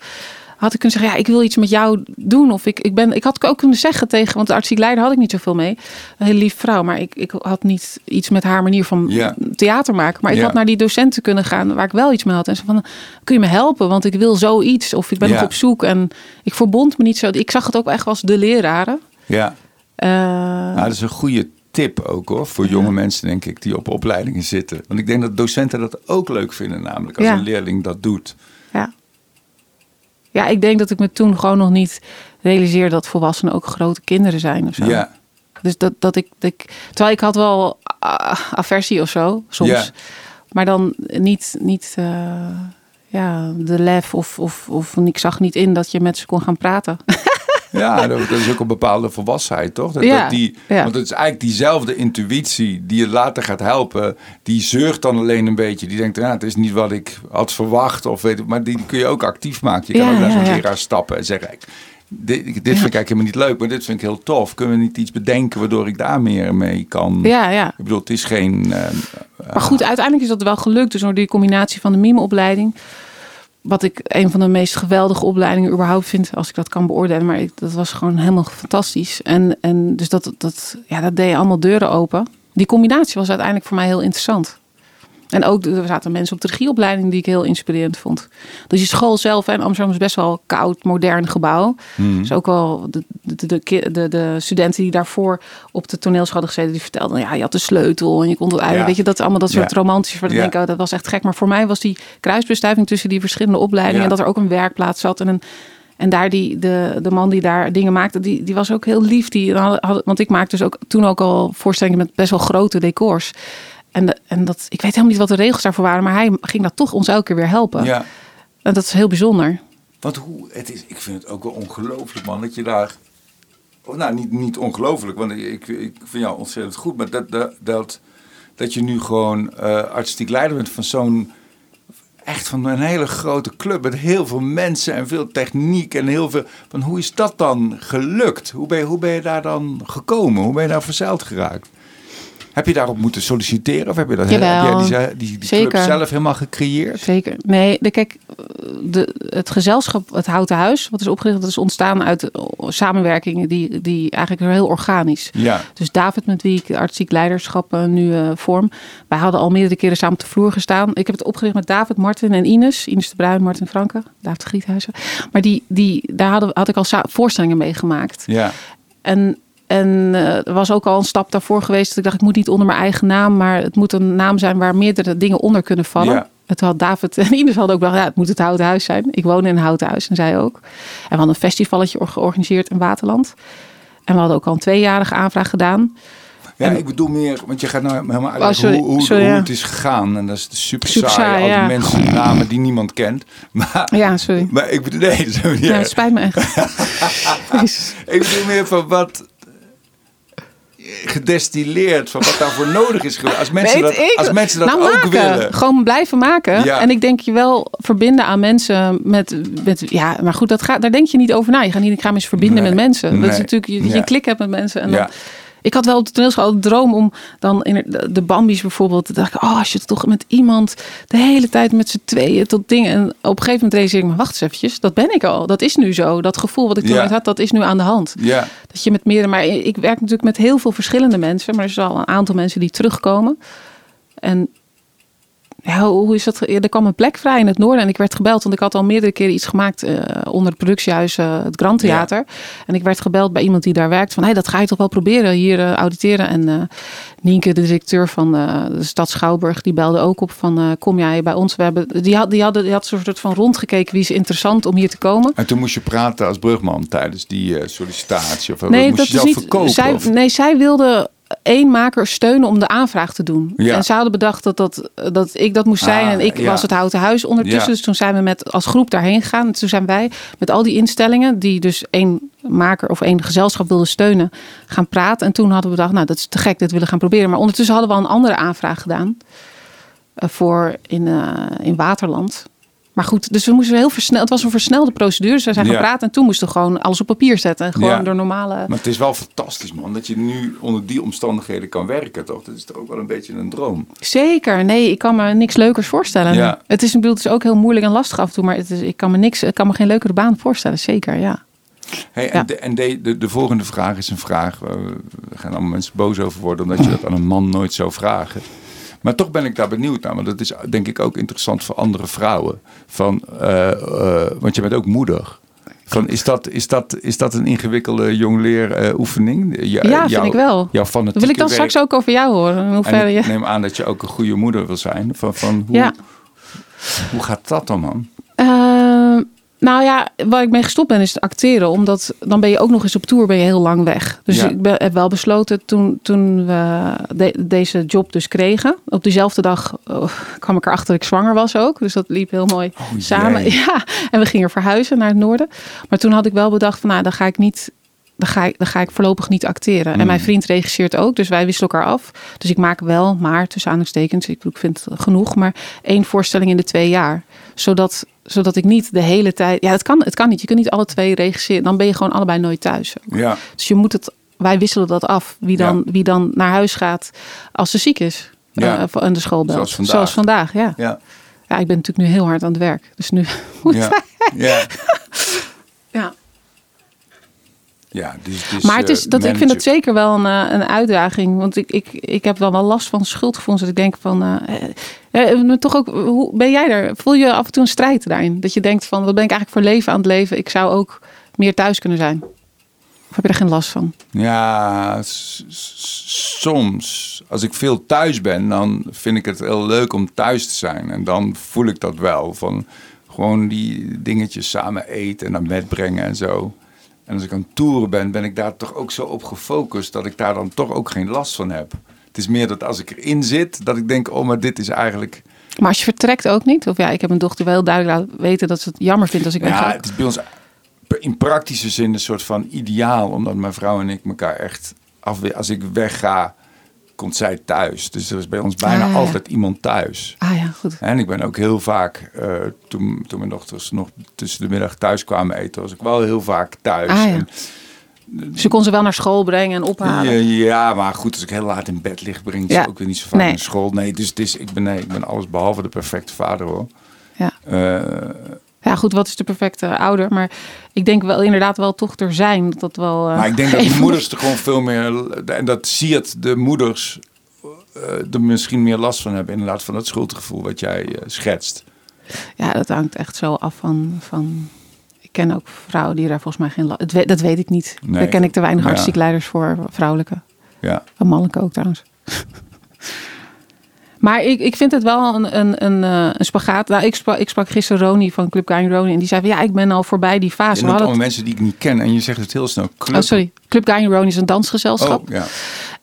Had ik kunnen zeggen, ja, ik wil iets met jou doen. Of ik, ik ben, ik had ook kunnen zeggen tegen, want de artistiek leider had ik niet zoveel mee. Een hele lieve vrouw, maar ik, ik had niet iets met haar manier van Ja. theater maken. Maar ik Ja. had naar die docenten kunnen gaan waar ik wel iets mee had. En ze van, kun je me helpen? Want ik wil zoiets. Of ik ben Ja. nog op zoek. En ik verbond me niet zo. Ik zag het ook echt als de leraren. ja. Nou, dat is een goede tip ook hoor, voor jonge mensen denk ik die op opleidingen zitten. Want ik denk dat docenten dat ook leuk vinden namelijk als een leerling dat doet. Ja. ik denk dat ik me toen gewoon nog niet realiseerde dat volwassenen ook grote kinderen zijn of zo. Ja, Dus dat, dat ik, dat ik, terwijl ik had wel ah, aversie of zo, soms. Ja. Maar dan niet, niet eh, ja, de lef of, of, of ik zag niet in dat je met ze kon gaan praten. ja dat, is ook een bepaalde volwassenheid toch? Dat, Ja, dat die, ja. Want het is eigenlijk diezelfde intuïtie die je later gaat helpen. Die zeugt dan alleen een beetje. Die denkt, ja, het is niet wat ik had verwacht. Of weet, maar die kun je ook actief maken. Je kan ook naar zo'n leraar stappen en zeggen... Dit, dit vind ik eigenlijk helemaal niet leuk, maar dit vind ik heel tof. Kunnen we niet iets bedenken waardoor ik daar meer mee kan? Ja, ja. Ik bedoel, het is geen... eh, Maar goed, uiteindelijk is dat wel gelukt. Dus door die combinatie van de mimeopleiding. Wat ik een van de meest geweldige opleidingen überhaupt vind. Als ik dat kan beoordelen. Maar dat was gewoon helemaal fantastisch. En, en dus dat, dat, ja, dat deed allemaal deuren open. Die combinatie was uiteindelijk voor mij heel interessant. En ook er zaten mensen op de regieopleiding die ik heel inspirerend vond. Dus die school zelf en Amsterdam is best wel een koud, modern gebouw. Hmm. Dus ook wel de, de, de, studenten die daarvoor op de toneelschool hadden gezeten, die vertelden, ja, je had de sleutel en je kon het uit. Ja. Weet je, dat allemaal dat soort Ja. romantisch. Waar ik Ja. oh, dat was echt gek. Maar voor mij was die kruisbestuiving tussen die verschillende opleidingen, Ja. dat er ook een werkplaats zat en een en daar die, de, de man die daar dingen maakte, die, die was ook heel lief. Die had- want ik maakte dus ook toen ook al voorstellingen met best wel grote decors. En, en dat, ik weet helemaal niet wat de regels daarvoor waren, maar hij ging dat toch ons elke keer weer helpen. Ja. En dat is heel bijzonder. Want hoe, het is, ik vind het ook wel ongelooflijk, man, dat je daar. Of nou, niet, niet ongelooflijk, want ik, ik vind jou ontzettend goed, maar dat, dat, dat, dat je nu gewoon eh, artistiek leider bent van zo'n. Echt van een hele grote club met heel veel mensen en veel techniek en heel veel. Van hoe is dat dan gelukt? Hoe ben je, hoe ben je daar dan gekomen? Hoe ben je daar verzeild geraakt? Heb je daarop moeten solliciteren of heb je dat heb jij die, die, die club zeker. zelf helemaal gecreëerd? Zeker. Nee, de, kijk, de, het gezelschap, het Houten Huis, wat is opgericht, dat is ontstaan uit eh, samenwerkingen die, die eigenlijk heel organisch. Ja. Dus David, met wie ik artistiek leiderschap nu eh, vorm. Wij hadden al meerdere keren samen op de vloer gestaan. Ik heb het opgericht met David, Martin en Ines. Ines de Bruin, Martin Franke, David Griethuizen. Maar die, die, daar hadden, had ik al voorstellingen mee gemaakt. Ja. En, en eh, er was ook al een stap daarvoor geweest. Dat ik dacht, ik moet niet onder mijn eigen naam. Maar het moet een naam zijn waar meerdere dingen onder kunnen vallen. Ja. Het had David en Ines hadden ook wel, ja, het moet het Houten Huis zijn. Ik woon in een Houten Huis en zij ook. En we hadden een festivalletje or- georganiseerd in Waterland. En we hadden ook al een tweejarige aanvraag gedaan. Ja, ik bedoel meer, want je gaat nou helemaal uitleggen Oh, hoe, hoe, sorry, hoe ja. het is gegaan. En dat is super, Super saai, saai, al die ja. mensen, namen die niemand kent. Maar, Ja, sorry. maar ik bedoel, nee, Ja, het spijt me echt. Ik bedoel meer van wat gedestilleerd, van wat daarvoor nodig is geweest. Als mensen, Weet dat, ik. als mensen dat Nou, ook maken. willen. Gewoon blijven maken. Ja. En ik denk je wel verbinden aan mensen met, met ja, maar goed, dat gaat, daar denk je niet over na. Je gaat niet, ik ga me eens verbinden Nee. met mensen. Dat Nee. is natuurlijk, je, je Ja. klik hebt met mensen. En dan. Ik had wel op de toneelschool de droom om dan in de- de Bambi's bijvoorbeeld. Dacht ik, oh, als je toch met iemand de hele tijd met z'n tweeën tot dingen. En op een gegeven moment realiseer ik me, wacht eens eventjes, dat ben ik al. Dat is nu zo. Dat gevoel wat ik toen Ja. had, dat is nu aan de hand. Ja, Dat je met meerdere, maar ik werk natuurlijk met heel veel verschillende mensen, maar er zijn al een aantal mensen die terugkomen. En ja, hoe is dat? Ja, er kwam een plek vrij in het noorden en ik werd gebeld, want ik had al meerdere keren iets gemaakt eh, onder het productiehuis, eh, het Grand Theater. En ik werd gebeld bij iemand die daar werkt van, hey, dat ga je toch wel proberen hier eh, auditeren. En Nienke, de directeur van de stad Schouwburg, die belde ook op van, kom jij bij ons? We hebben, die had, die hadden, die had een soort van rondgekeken wie is interessant om hier te komen. en toen moest je praten als brugman tijdens die sollicitatie. Of Nee, moest dat je zelf niet. verkopen? Zij, of- nee, zij wilde één maker steunen om de aanvraag te doen. Ja. En ze hadden bedacht dat, dat, dat ik dat moest zijn Ah, en ik ja. was het houten huis ondertussen. Dus toen zijn we met als groep daarheen gegaan. En toen zijn wij met al die instellingen die dus één maker of één gezelschap wilden steunen gaan praten. En toen hadden we bedacht, nou dat is te gek, dit willen gaan proberen. Maar ondertussen hadden we al een andere aanvraag gedaan eh, voor in, eh, in Waterland. Maar goed, dus we moesten heel versneld. Het was een versnelde procedure. Dus we zijn Ja. praten en toen moesten we gewoon alles op papier zetten. En gewoon Ja. door normale. Maar het is wel fantastisch, man, dat je nu onder die omstandigheden kan werken, toch? Dat is toch ook wel een beetje een droom. Zeker. Nee, ik kan me niks leukers voorstellen. Ja. Het is, bedoel, het is ook heel moeilijk en lastig af en toe. Maar het is, ik, kan me niks, ik kan me geen leukere baan voorstellen. Zeker, ja. Hey, en de, en de, de, de volgende vraag is een vraag. waar we we gaan allemaal mensen boos over worden, omdat je dat aan een man nooit zou vragen. Maar toch ben ik daar benieuwd naar, want dat is denk ik ook interessant voor andere vrouwen. Van, eh, eh, want je bent ook moeder. Van, is, dat, is, dat, is dat een ingewikkelde jongleer oefening? Ja, vind ik wel. Jouw Dat wil ik dan straks ook over jou horen. In hoeverre En je... ik neem aan dat je ook een goede moeder wil zijn. Van, van hoe, Ja. hoe gaat dat dan, man? Nou ja, waar ik mee gestopt ben is het acteren. Omdat dan ben je ook nog eens op tour ben je heel lang weg. Dus Ja. ik ben, heb wel besloten toen, toen we de- deze job dus kregen. Op diezelfde dag oh, kwam ik erachter dat ik zwanger was ook. Dus dat liep heel mooi Oh, samen. jee. Ja, en we gingen verhuizen naar het noorden. Maar toen had ik wel bedacht van nou, dan ga ik niet... Dan ga, ik, dan ga ik voorlopig niet acteren. Hmm. En mijn vriend regisseert ook, dus wij wisselen elkaar af. Dus ik maak wel, maar tussen aanhalingstekens, ik, vind het genoeg, maar één voorstelling in de twee jaar. Zodat, zodat ik niet de hele tijd. Ja, het kan, het kan niet. Je kunt niet alle twee regisseren. Dan ben je gewoon allebei nooit thuis. Ja, Dus je moet het. Wij wisselen dat af. Wie dan, Ja. wie dan naar huis gaat als ze ziek is. Ja. eh, en de school belt. Zoals vandaag. Zoals vandaag, ja. ja, Ja, ik ben natuurlijk nu heel hard aan het werk. Dus nu moet ja. ja. Ja. Ja, dus Maar het is, eh, dat, ik vind het zeker wel een, eh, een uitdaging. Want ik, ik, ik heb dan wel last van schuldgevoelens. Dat ik denk van... eh, toch ook, hoe ben jij daar? Voel je af en toe een strijd daarin? Dat je denkt van, wat ben ik eigenlijk voor leven aan het leven? Ik zou ook meer thuis kunnen zijn. Of heb je er geen last van? Ja, soms. Als ik veel thuis ben, dan vind ik het heel leuk om thuis te zijn. En dan voel ik dat wel. Van gewoon die dingetjes samen eten en naar bed brengen en zo. En als ik aan het toeren ben, ben ik daar toch ook zo op gefocust dat ik daar dan toch ook geen last van heb. Het is meer dat als ik erin zit, dat ik denk, oh, maar dit is eigenlijk... Maar als je vertrekt ook niet? Of ja, ik heb een dochter wel duidelijk laten weten dat ze het jammer vindt als ik Ja, wegga. het is bij ons in praktische zin een soort van ideaal. Omdat mijn vrouw en ik elkaar echt afwe Als ik wegga, komt zij thuis. Dus er is bij ons bijna Ah, ja. altijd iemand thuis. Ah ja, goed. En ik ben ook heel vaak, eh, toen, toen mijn dochters nog tussen de middag thuis kwamen eten, was ik wel heel vaak thuis. Ah, ja. En, Dus je kon ze wel naar school brengen en ophalen. ja, maar goed, als ik heel laat in bed lig, breng ik Ja. ze ook weer niet zo vaak Nee. naar school. Nee, dus het is, ik, ben, nee, ik ben alles behalve de perfecte vader hoor. Ja. Eh, Ja, goed, wat is de perfecte ouder? Maar ik denk wel inderdaad wel toch er zijn. Dat dat wel. eh, Maar ik denk dat de moeders er gewoon veel meer. En dat zie het de moeders eh, er misschien meer last van hebben. Inderdaad, van dat schuldgevoel wat jij eh, schetst. Ja, dat hangt echt zo af van. van ik ken ook vrouwen die daar volgens mij geen last. Dat weet, dat weet ik niet. Nee, daar ken ik te weinig ja. artistiek leiders voor, vrouwelijke. Ja. En mannelijke ook trouwens. Maar ik, ik vind het wel een, een, een, eh, een spagaat. Nou, ik, sprak, ik sprak gisteren Roni van Club Guy Roni. En die zei van ja, ik ben al voorbij die Je fase. We noemt allemaal mensen die ik niet ken. En je zegt het heel snel. Club. Oh, sorry. Club Guy Roni is een dansgezelschap. Oh, ja.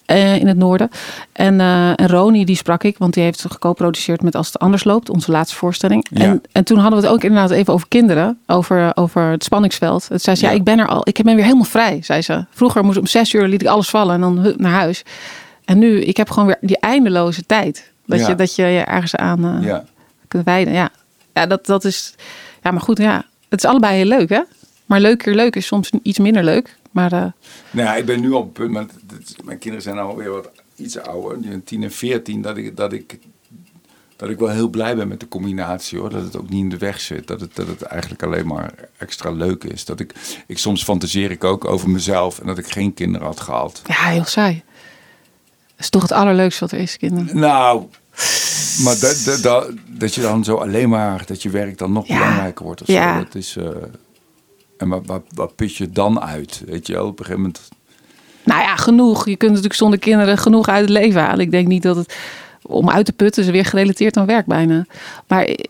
eh, in het noorden. En, en Roni, die sprak ik, want die heeft geco-produceerd met Als het anders loopt, onze laatste voorstelling. Ja. En, en toen hadden we het ook inderdaad even over kinderen, over, over het spanningsveld. Het zei ze, ja. Ja. ik ben er al, ik ben weer helemaal vrij, zei ze. Vroeger moest om zes uur liet ik alles vallen en dan naar huis. En nu, ik heb gewoon weer die eindeloze tijd. Dat, Ja. je, dat je je ergens aan ja. kunt wijden. Ja, ja dat, dat is, ja, maar goed, ja. Het is allebei heel leuk, hè? Maar leuk keer leuk is soms iets minder leuk. Maar eh, Nou ik ben nu op het punt. Maar mijn kinderen zijn alweer wat iets ouder. Die zijn 10 en 14. Dat ik, dat ik dat ik wel heel blij ben met de combinatie hoor. Dat het ook niet in de weg zit. Dat het, dat het eigenlijk alleen maar extra leuk is. Dat ik, ik soms fantaseer ik ook over mezelf en dat ik geen kinderen had gehad. ja, heel saai. Dat is toch het allerleukste wat er is, kinderen. Nou, maar dat, dat, dat, dat je dan zo alleen maar, dat je werk dan nog Ja. belangrijker wordt. Of Ja. Dat is, eh, en wat, wat, wat put je dan uit? Weet je wel, op een gegeven moment. Nou ja, genoeg. Je kunt natuurlijk zonder kinderen genoeg uit het leven halen. Ik denk niet dat het om uit te putten is weer gerelateerd aan werk bijna. Maar ik,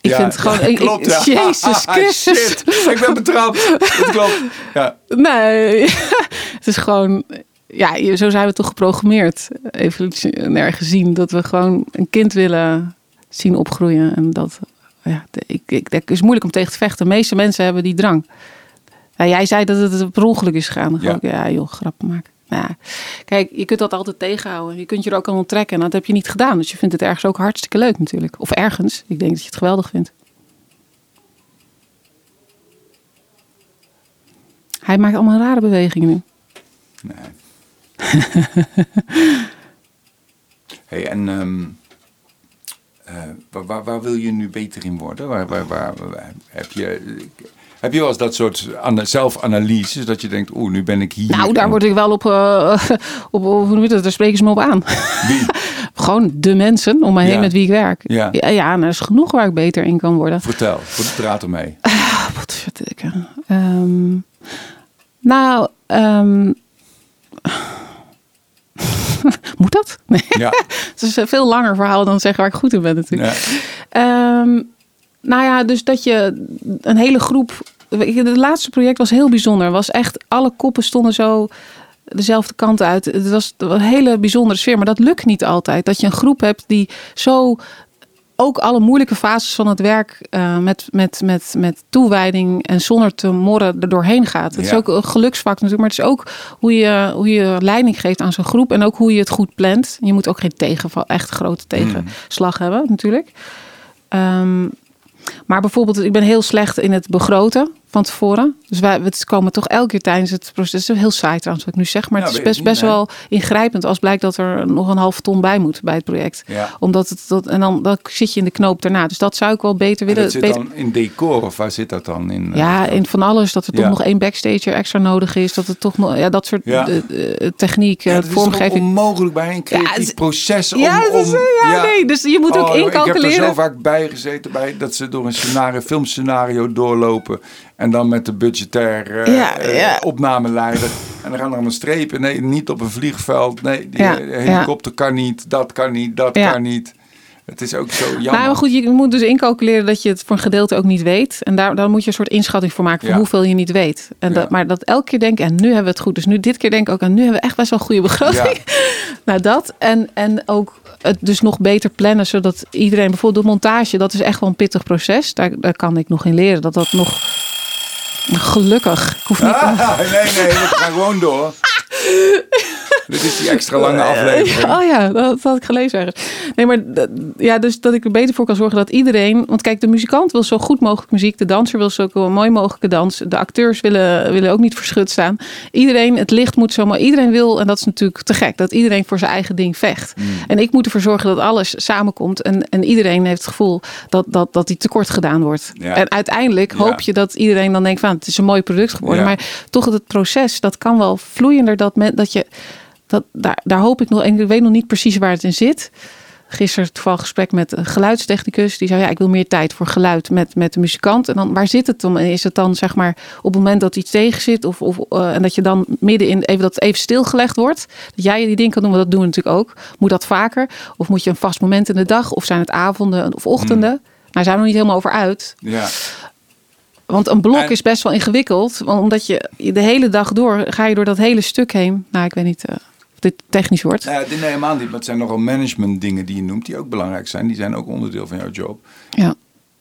ik Ja, vind het gewoon. ja, klopt, ja. Jezus Christus. Shit, ik ben betrapt. Dat klopt. Ja. Nee, het is gewoon. Ja, zo zijn we toch geprogrammeerd. Evolutionair gezien. Dat we gewoon een kind willen zien opgroeien. En dat. Ja, ik, ik, het is moeilijk om tegen te vechten. De meeste mensen hebben die drang. Jij zei dat het per ongeluk is gegaan. Dan Ja. ja. Joh, grappen maken. Ja. Kijk, je kunt dat altijd tegenhouden. Je kunt je er ook aan onttrekken. En dat heb je niet gedaan. Dus je vindt het ergens ook hartstikke leuk natuurlijk. Of ergens. Ik denk dat je het geweldig vindt. Hij maakt allemaal rare bewegingen nu. Nee. hey, en ehm, eh, waar, waar, waar wil je nu beter in worden? Waar, waar, waar, waar- heb, je, heb je wel eens dat soort ana- zelfanalyses dat je denkt, oeh, nu ben ik hier. Nou, daar en- word ik wel op, eh, op, op hoe noem je dat? Daar spreken ze me op aan. Wie? Gewoon de mensen om me heen met wie ik werk. Ja. ja, ja, en er is genoeg waar ik beter in kan worden. Vertel, praat ermee. Ah, wat verdikken. Ehm nou, ehm moet dat? Nee. Ja. Het is een veel langer verhaal dan zeggen waar ik goed in ben natuurlijk. ja. Ehm, nou ja, dus dat je een hele groep. Het laatste project was heel bijzonder. Was echt alle koppen stonden zo dezelfde kant uit. Het was een hele bijzondere sfeer, maar dat lukt niet altijd. Dat je een groep hebt die zo ook alle moeilijke fases van het werk eh, met, met, met, met toewijding en zonder te morren er doorheen gaat. Het is ook een geluksvak natuurlijk, maar het is ook hoe je, hoe je leiding geeft aan zo'n groep en ook hoe je het goed plant. Je moet ook geen tegenval, echt grote tegenslag hebben natuurlijk. Ehm, maar bijvoorbeeld, ik ben heel slecht in het begroten. Van tevoren. Dus wij we komen toch elke keer tijdens het proces. Het is heel saai trouwens wat ik nu zeg, maar Ja, het is best, ik niet, best wel ingrijpend als blijkt dat er nog een halve ton bij moet bij het project. Ja. Omdat het dat en dan, dan zit je in de knoop daarna. Dus dat zou ik wel beter En willen. dat zit beter- dan in decor of waar zit dat dan in? eh, ja, in van alles. Dat er toch Ja. nog één backstage extra nodig is. Dat het toch nog, ja, dat soort eh, eh, techniek, eh, dat is vormgeving. onmogelijk bij een creatief het proces om... Ja, om, ja, nee, dus je moet ook Oh, Ik heb er incalculeren. zo vaak bij gezeten bij dat ze door een scenario, filmscenario doorlopen. En dan met de budgetair eh, Ja, eh, ja. opnameleider. En dan gaan er allemaal strepen. Nee, niet op een vliegveld. Nee, die eh, helikopter kan niet. Dat kan niet. Dat kan niet. Het is ook zo jammer. Nou, maar goed, je moet dus incalculeren dat je het voor een gedeelte ook niet weet. En daar, dan moet je een soort inschatting voor maken van Ja. hoeveel je niet weet. En Ja. dat, maar dat elke keer denken, en nu hebben we het goed. Dus nu dit keer denk ik ook, en nu hebben we echt best wel een goede begroting. nou, dat. En, en ook het dus nog beter plannen, zodat iedereen, bijvoorbeeld de montage, dat is echt wel een pittig proces. Daar, daar kan ik nog in leren. Dat dat nog, gelukkig, ik hoef niet... Ah, nee, nee, we gaan gewoon door. Dit is die extra lange aflevering. Oh ja, dat, had ik gelezen ergens. Nee, maar ja, dus dat ik er beter voor kan zorgen dat iedereen... Want kijk, de muzikant wil zo goed mogelijk muziek. De danser wil zo mooi mogelijke dans. De acteurs willen, willen ook niet verschut staan. Iedereen, het licht moet zo mooi... Iedereen wil, en dat is natuurlijk te gek... dat iedereen voor zijn eigen ding vecht. En ik moet ervoor zorgen dat alles samenkomt. En, en iedereen heeft het gevoel dat, dat, dat die tekort gedaan wordt. Ja. En uiteindelijk Ja. hoop je dat iedereen dan denkt van... het is een mooi product geworden. Ja. Maar toch het proces, dat kan wel vloeiender. Dat, men, dat je dat, daar, daar hoop ik nog. En ik weet nog niet precies waar het in zit. Gisteren toevallig gesprek met een geluidstechnicus. Die zei: Ja, ik wil meer tijd voor geluid met, met de muzikant. En dan waar zit het dan? En is het dan zeg maar op het moment dat iets tegen zit? Of, of, eh, en dat je dan midden in even dat het even stilgelegd wordt? Dat jij die ding kan doen, want dat doen we natuurlijk ook. Moet dat vaker? Of moet je een vast moment in de dag? Of zijn het avonden of ochtenden? Nou, daar zijn we nog niet helemaal over uit. Ja. Want een blok En- is best wel ingewikkeld. Want omdat je de hele dag door ga je door dat hele stuk heen. Nou, ik weet niet eh, dit technisch wordt. Nou, ja, dit nee, helemaal niet. Maar het zijn nogal management dingen die je noemt. Die ook belangrijk zijn. Die zijn ook onderdeel van jouw job. Ja.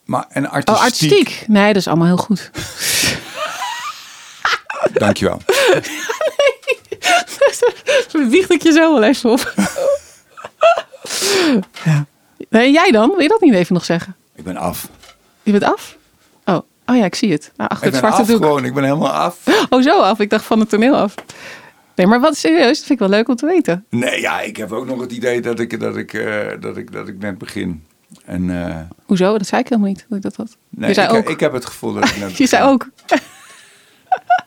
Maar en artistiek. Oh, artistiek. Nee, dat is allemaal heel goed. Dankjewel. Wiegt ik je zo wel even op. ja. Nee, jij dan? Wil je dat niet even nog zeggen? Ik ben af. Je bent af? Oh, oh ja, ik zie het. Nou, achter Ik het ben zwarte af doek. gewoon. Ik ben helemaal af. Oh, zo af. Ik dacht van het toneel af. Nee, maar wat serieus? Dat vind ik wel leuk om te weten. Nee, ja, ik heb ook nog het idee dat ik, dat ik, eh, dat ik, dat ik net begin. En eh, Hoezo? Dat zei ik helemaal niet. Dat ik dat had. nee, je zei ik, ook. ik heb het gevoel dat ik net je begin. zei ook.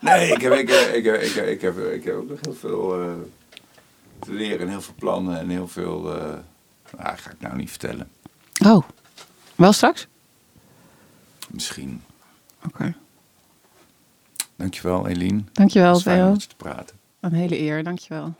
Nee, ik heb, ik, ik, ik, heb- ik, heb, ik heb ook nog heel veel eh, te leren. En heel veel plannen en heel veel... nou, ga ik nou niet vertellen. Oh, wel straks? Misschien. Oké. Dankjewel, Eline. Dankjewel, was fijn om Theo. met je te praten. Een hele eer. Dankjewel.